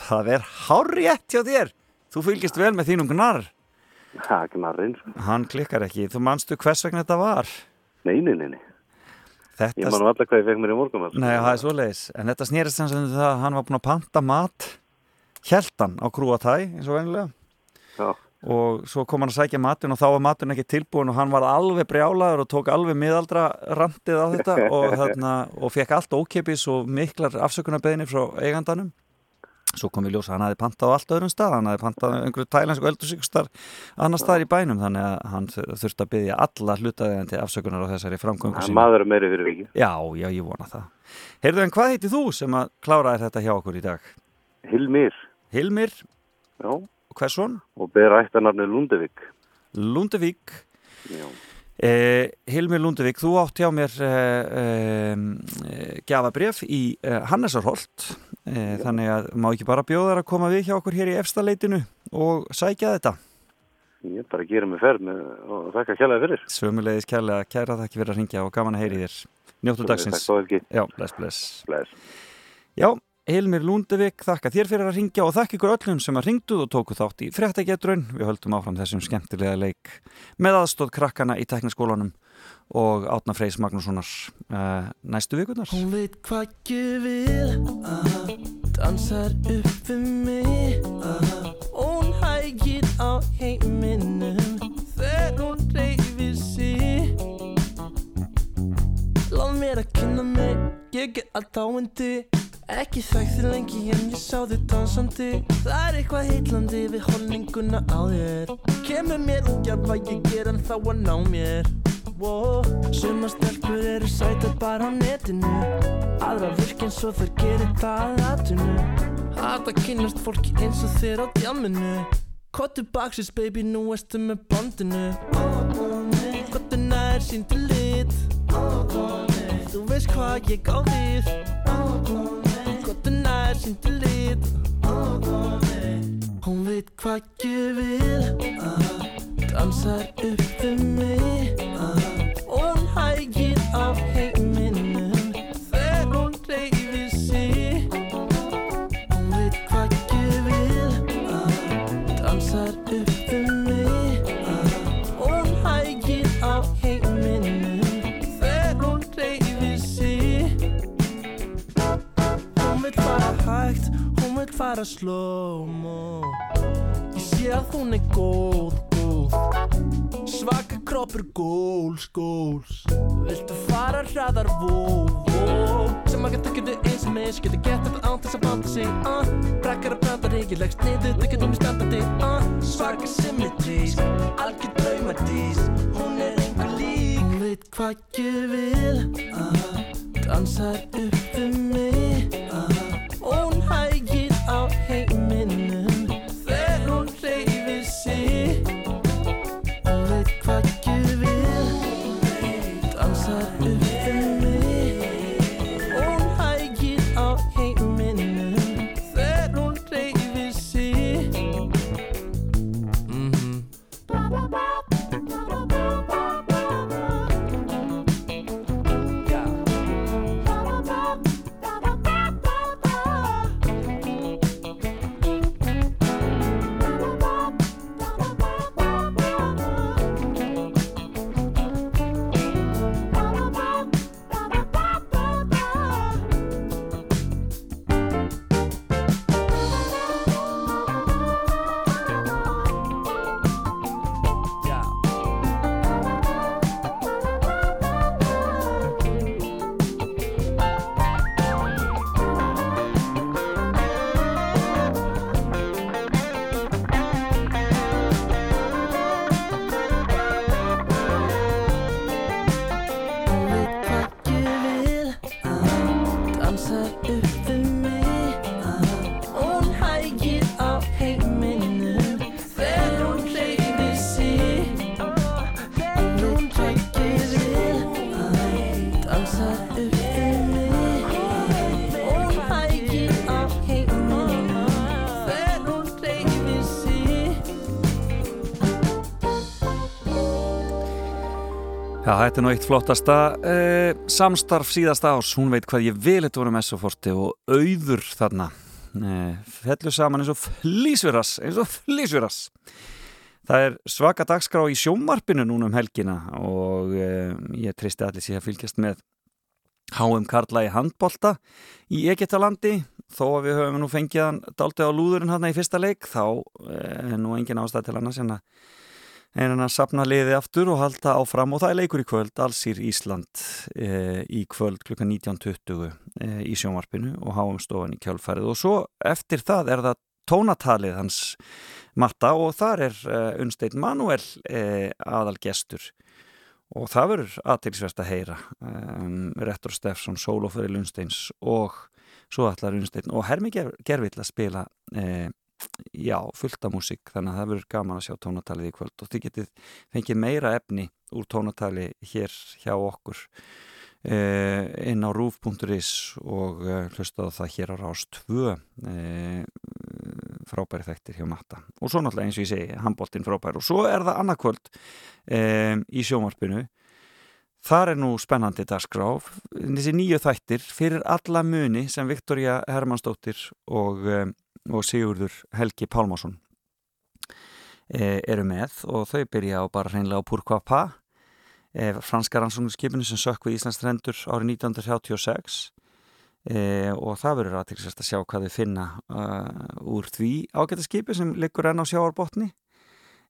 Það er hárrétt hjá þér Þú fylgist vel með þínum Gnarr Ha, gnarrinn. sko. Hann klikkar ekki, þú manstu hvers vegna þetta var Nei, nei, nei, nei. Þetta Ég man nú alltaf hvað ég fekk mér í morgun. Nei, það er svoleiðis En þetta snýrist sem sem það að hann var búin að panta mat Hjeltan á krúatæ eins og venjulega Já. og svo kom hann að sækja matinn og þá var matinn ekki tilbúin og hann var alveg brjálaður og tók alveg miðaldra randið á þetta og, þarna, og fekk allt ókipis og miklar afsökunarbeðinni frá eigandanum svo kom í ljós að hann hafði pantað á allt öðrum stað hann hafði pantað á einhverju tælansku öldusíkustar annar staðar í bænum þannig að hann þurfti að byggja alla hlutaðið til afsökunar á þessari framgöngu sínu. maður meiri fyrir vikið. Já, já, ég vona það. Heyrðu, en hvað heitir þú sem að kláraði þetta hjá okkur í dag? Hilmir. Hilmir? Já. Og hvers Og ber ættanarni Lundevík. Lundevík. Já. Eh, Hilmir Lundevík, þú átt hjá mér eh, eh, gjafabref í eh, Hannesarholt þannig að má ekki bara bjóða þær að koma við hjá okkur hér í efstaleitinu og sækja þetta. Ég bara gera mig ferð og þakka kjærlega fyrir. Svömmulegis kærlega, kæra þakki fyrir að ringja og gaman að heyri þér. Njóttu dagsins. takk, Þórhelgi. Já, bless, bless. Bless. Já, Hilmir Lundevik, þakka þér fyrir að ringja og þakka ykkur öllum sem að ringduð og tóku þátt í fréttagetrun. Við höldum áfram þessum skemmtilega leik með aðstóð krakkana í tekniskólanum og Átna Freys Magnússonar uh, næstu vikunar. Hún veit hvað vil uh, Dansar upp við mig. Uh, Hún hægir á heiminum Þegar hún reyfir sig. Láð mér að kynna mig. Ég er allt áindi Ekki þekkt þér lengi en ég sá þig dansandi. Það er eitthvað heitlandi við holninguna á þér. Kemur mér út jafn hvað ég ger en þá að ná mér wow. Sumar stelpur eru sætar bara á netinu. Aðra virk eins og þær gerir það að atunu Hata kynast fólki eins og þér á djamminu. Kottu baksins baby, nú erstu með bondinu. Kottu nær síndu lit. Þú veist hvað ég á við. Kottu nær síndu lit. Hún veit hvað ég vil. Dansar upp við mig sig Hún veit hvað ég sé að hún er góð, góð Svaka kroppur góls, góls Viltu fara hraðar, vó, vó Sem að geta getur eins og mis Getur gett þetta án þess að banda sig uh. Brakkar að prata reykir Leggst niður, það getur mér standandi uh. Svaka symmetrísk Algjör draumadís Hún er einhver lík Hún veit hvað ég vil uh. Dansar upp við mig þetta er nú eitt flottasta uh, samstarf síðasta ás, hún veit hvað ég vil þetta voru messoforti og auður þarna. Uh, fellu saman eins og flýsviras, eins og flýsviras Það er svaka dagskrá í sjómarpinu núna um helgina og uh, ég tristi allir sér að fylgjast með HM Karla í handbolta í Egyptalandi. Þó að við höfum nú fengið hann daldið á lúðurinn hann í fyrsta leik þá er nú engin ástæð til annars en að en að sapna liði aftur og halda áfram og það er leikur í kvöld, Allsýr Ísland e, í kvöld klukka 19.20 e, í sjónvarpinu og háum stofan í kjálfærið og svo eftir það er það tónatalið hans matta og þar er e, Unnstein Manuel aðal gestur og það verður aðtilsvest að heyra um, Rettur Steffsson, Sólofur Unnsteins og svo allar Unnstein og Hermi Gervill að spila já, fullta músík þannig að það verður gaman að sjá tónatalið í kvöld og þið getið fengið meira efni úr tónatali hér hjá okkur eh, inn á rúf.is og eh, hlustaðu það hér á Rást 2 eh, frábæri þættir hjá Matta. Og svo náttúrulega eins og ég segi, handbóltinn frábæri og svo er það annarkvöld í sjómarpinu Þar er nú spennandi dagskráf, þessi nýju þættir fyrir alla muni sem Viktoria Hermannsdóttir og og Sigurður Helgi Pálmásson e, eru með og þau byrja á bara hreinlega á Pourquoi pas e, franska rannsóknarskipinu sem sökk við Íslands trendur árið 1936 e, og það verður aðtilsast að sjá hvað þau finna uh, úr því ágæta skipi sem liggur enn á sjáarbotni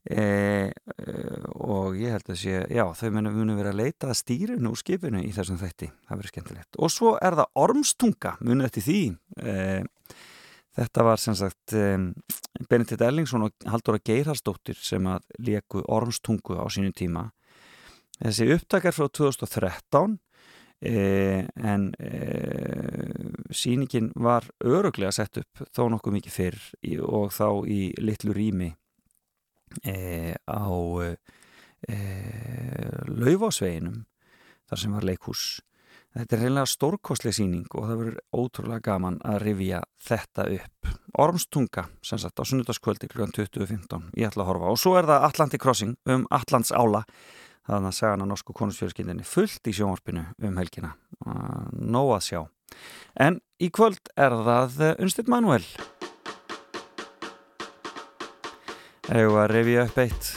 og ég held að sé, já þau munum vera að leita að stýrinu úr skipinu í þessum þætti. Það verður skemmtilegt. Og svo er það ormstunga munið eftir því Þetta var sem sagt um, Benedikt Ellingsson og Halldóra Geirharsdóttir sem að leku ormstungu á sínu tíma. Þessi upptakar frá 2013 eh, en eh, síningin var öruglega sett upp þó nokkuð mikið fyrr og þá í litlu rými eh, á laufásveginum þar sem var leikhús Þetta er reynilega stórkostleg síning og það verður ótrúlega gaman að rifja þetta upp. Ormstunga, sem sagt, á sunnudagskvöldi kl. 20.15. Ég ætla að horfa. Og svo er það Atlantic Crossing um Atlants ála. Þannig að segja hann að norsku konusfjörskindinni fullt í sjónvarpinu um helgina. Nó að sjá. En í kvöld er það Unnstitt Manuel. Eða að rifja upp eitt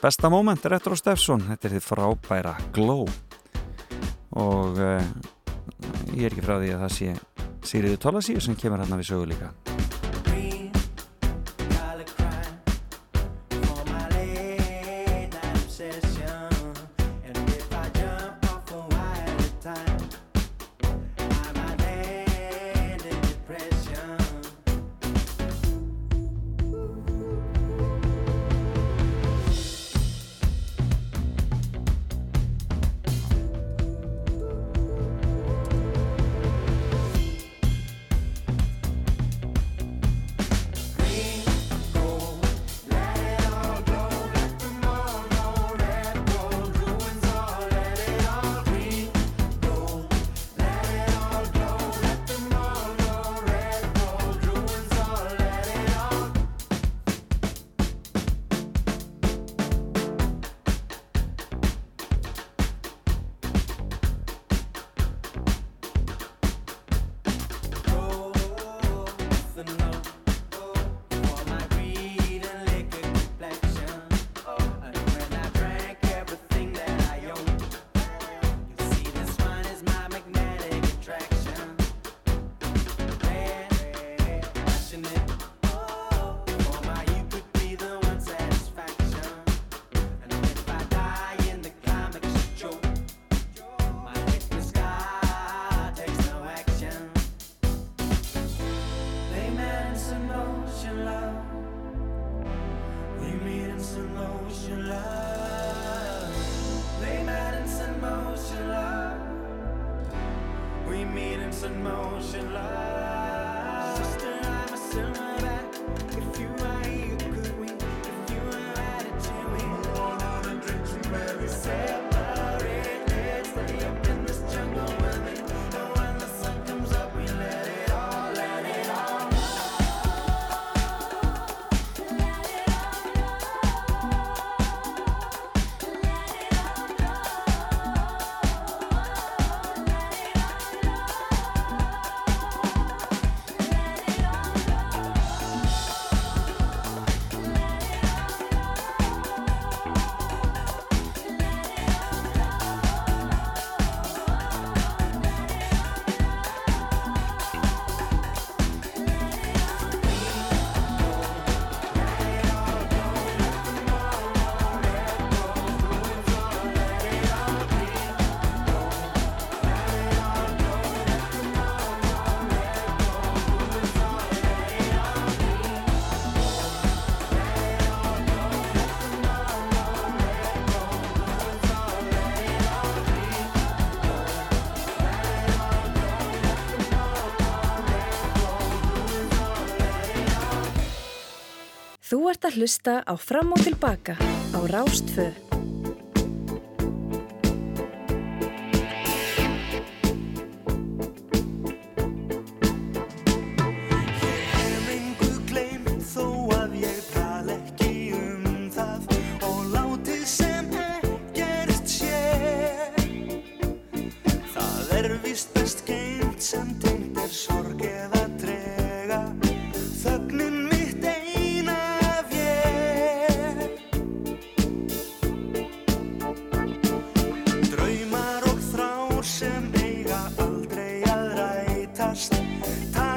besta móment, Retro Steffsson. Þetta er því frábæra Glow og uh, ég er ekki frá því að það sé Sigriður Tólasíu sem kemur hérna við sögu líka að hlusta á Fram og Tilbaka á Rástföð. time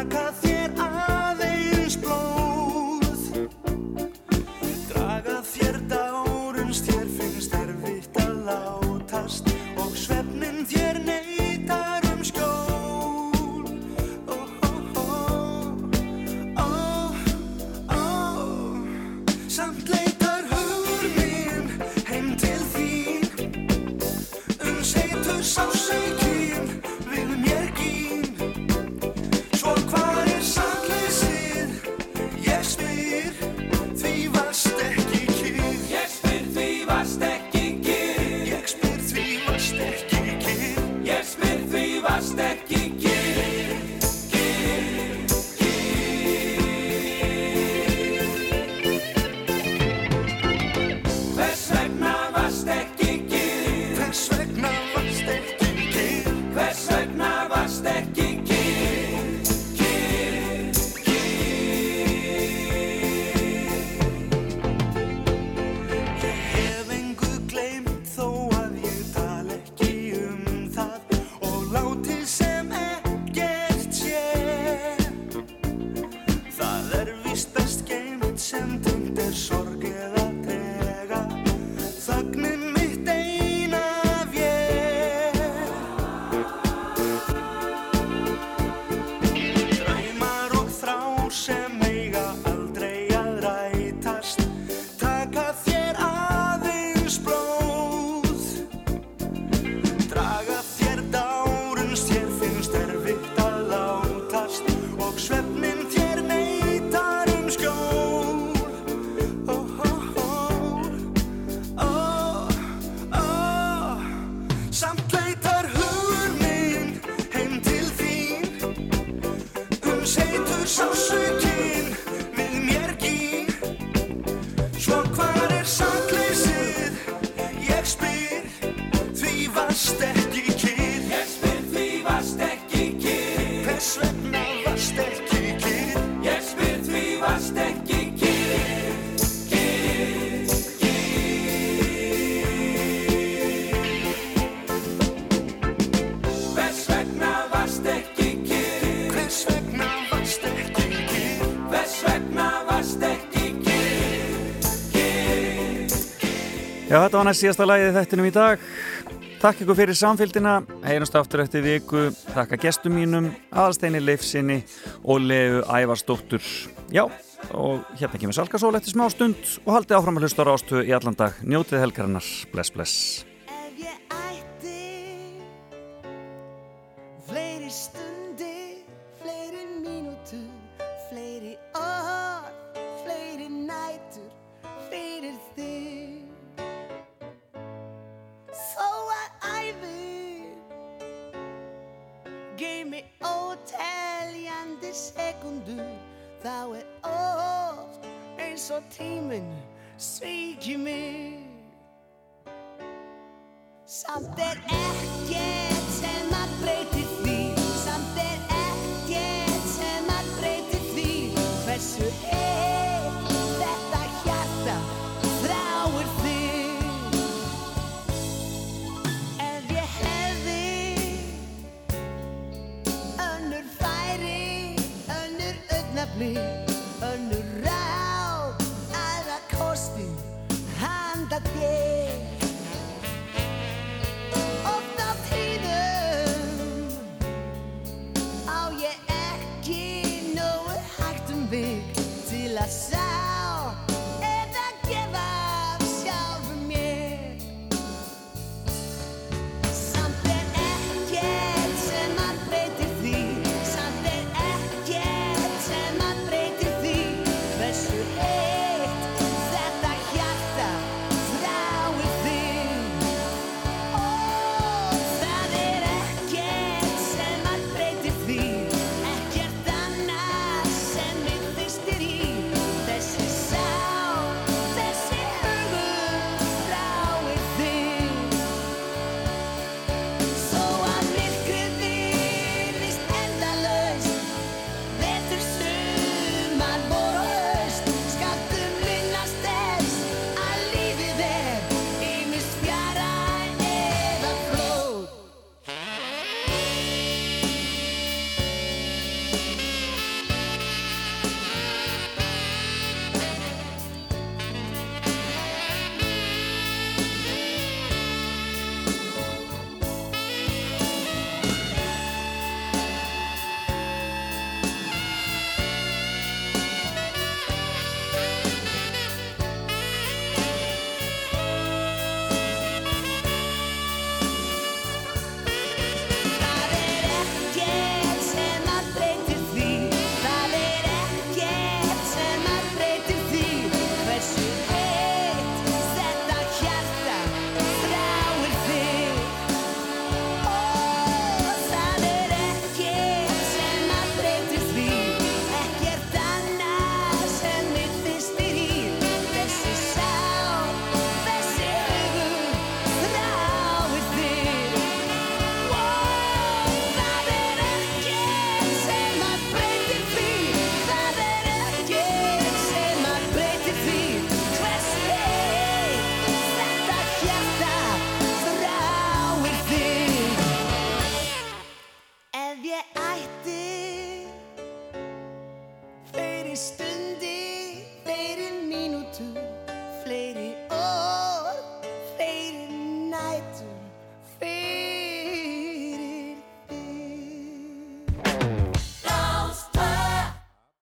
Já, þetta var næst síðasta lagið þettinum í dag. Takk ykkur fyrir samfélgina. Heyrumst aftur eftir viku. Takk að gestum mínum, aðalsteini Leifsinni og Leu Ævarsdóttur. Já, og hérna kemur Salkarsól eftir smá stund og haldið áfram að hlusta á rástu í allan dag. Njótið helgarinnar. Bless, bless. sekundur Þá er oft eins og tíminn svíkir mig. Samt er ekkert sem að breyta 你。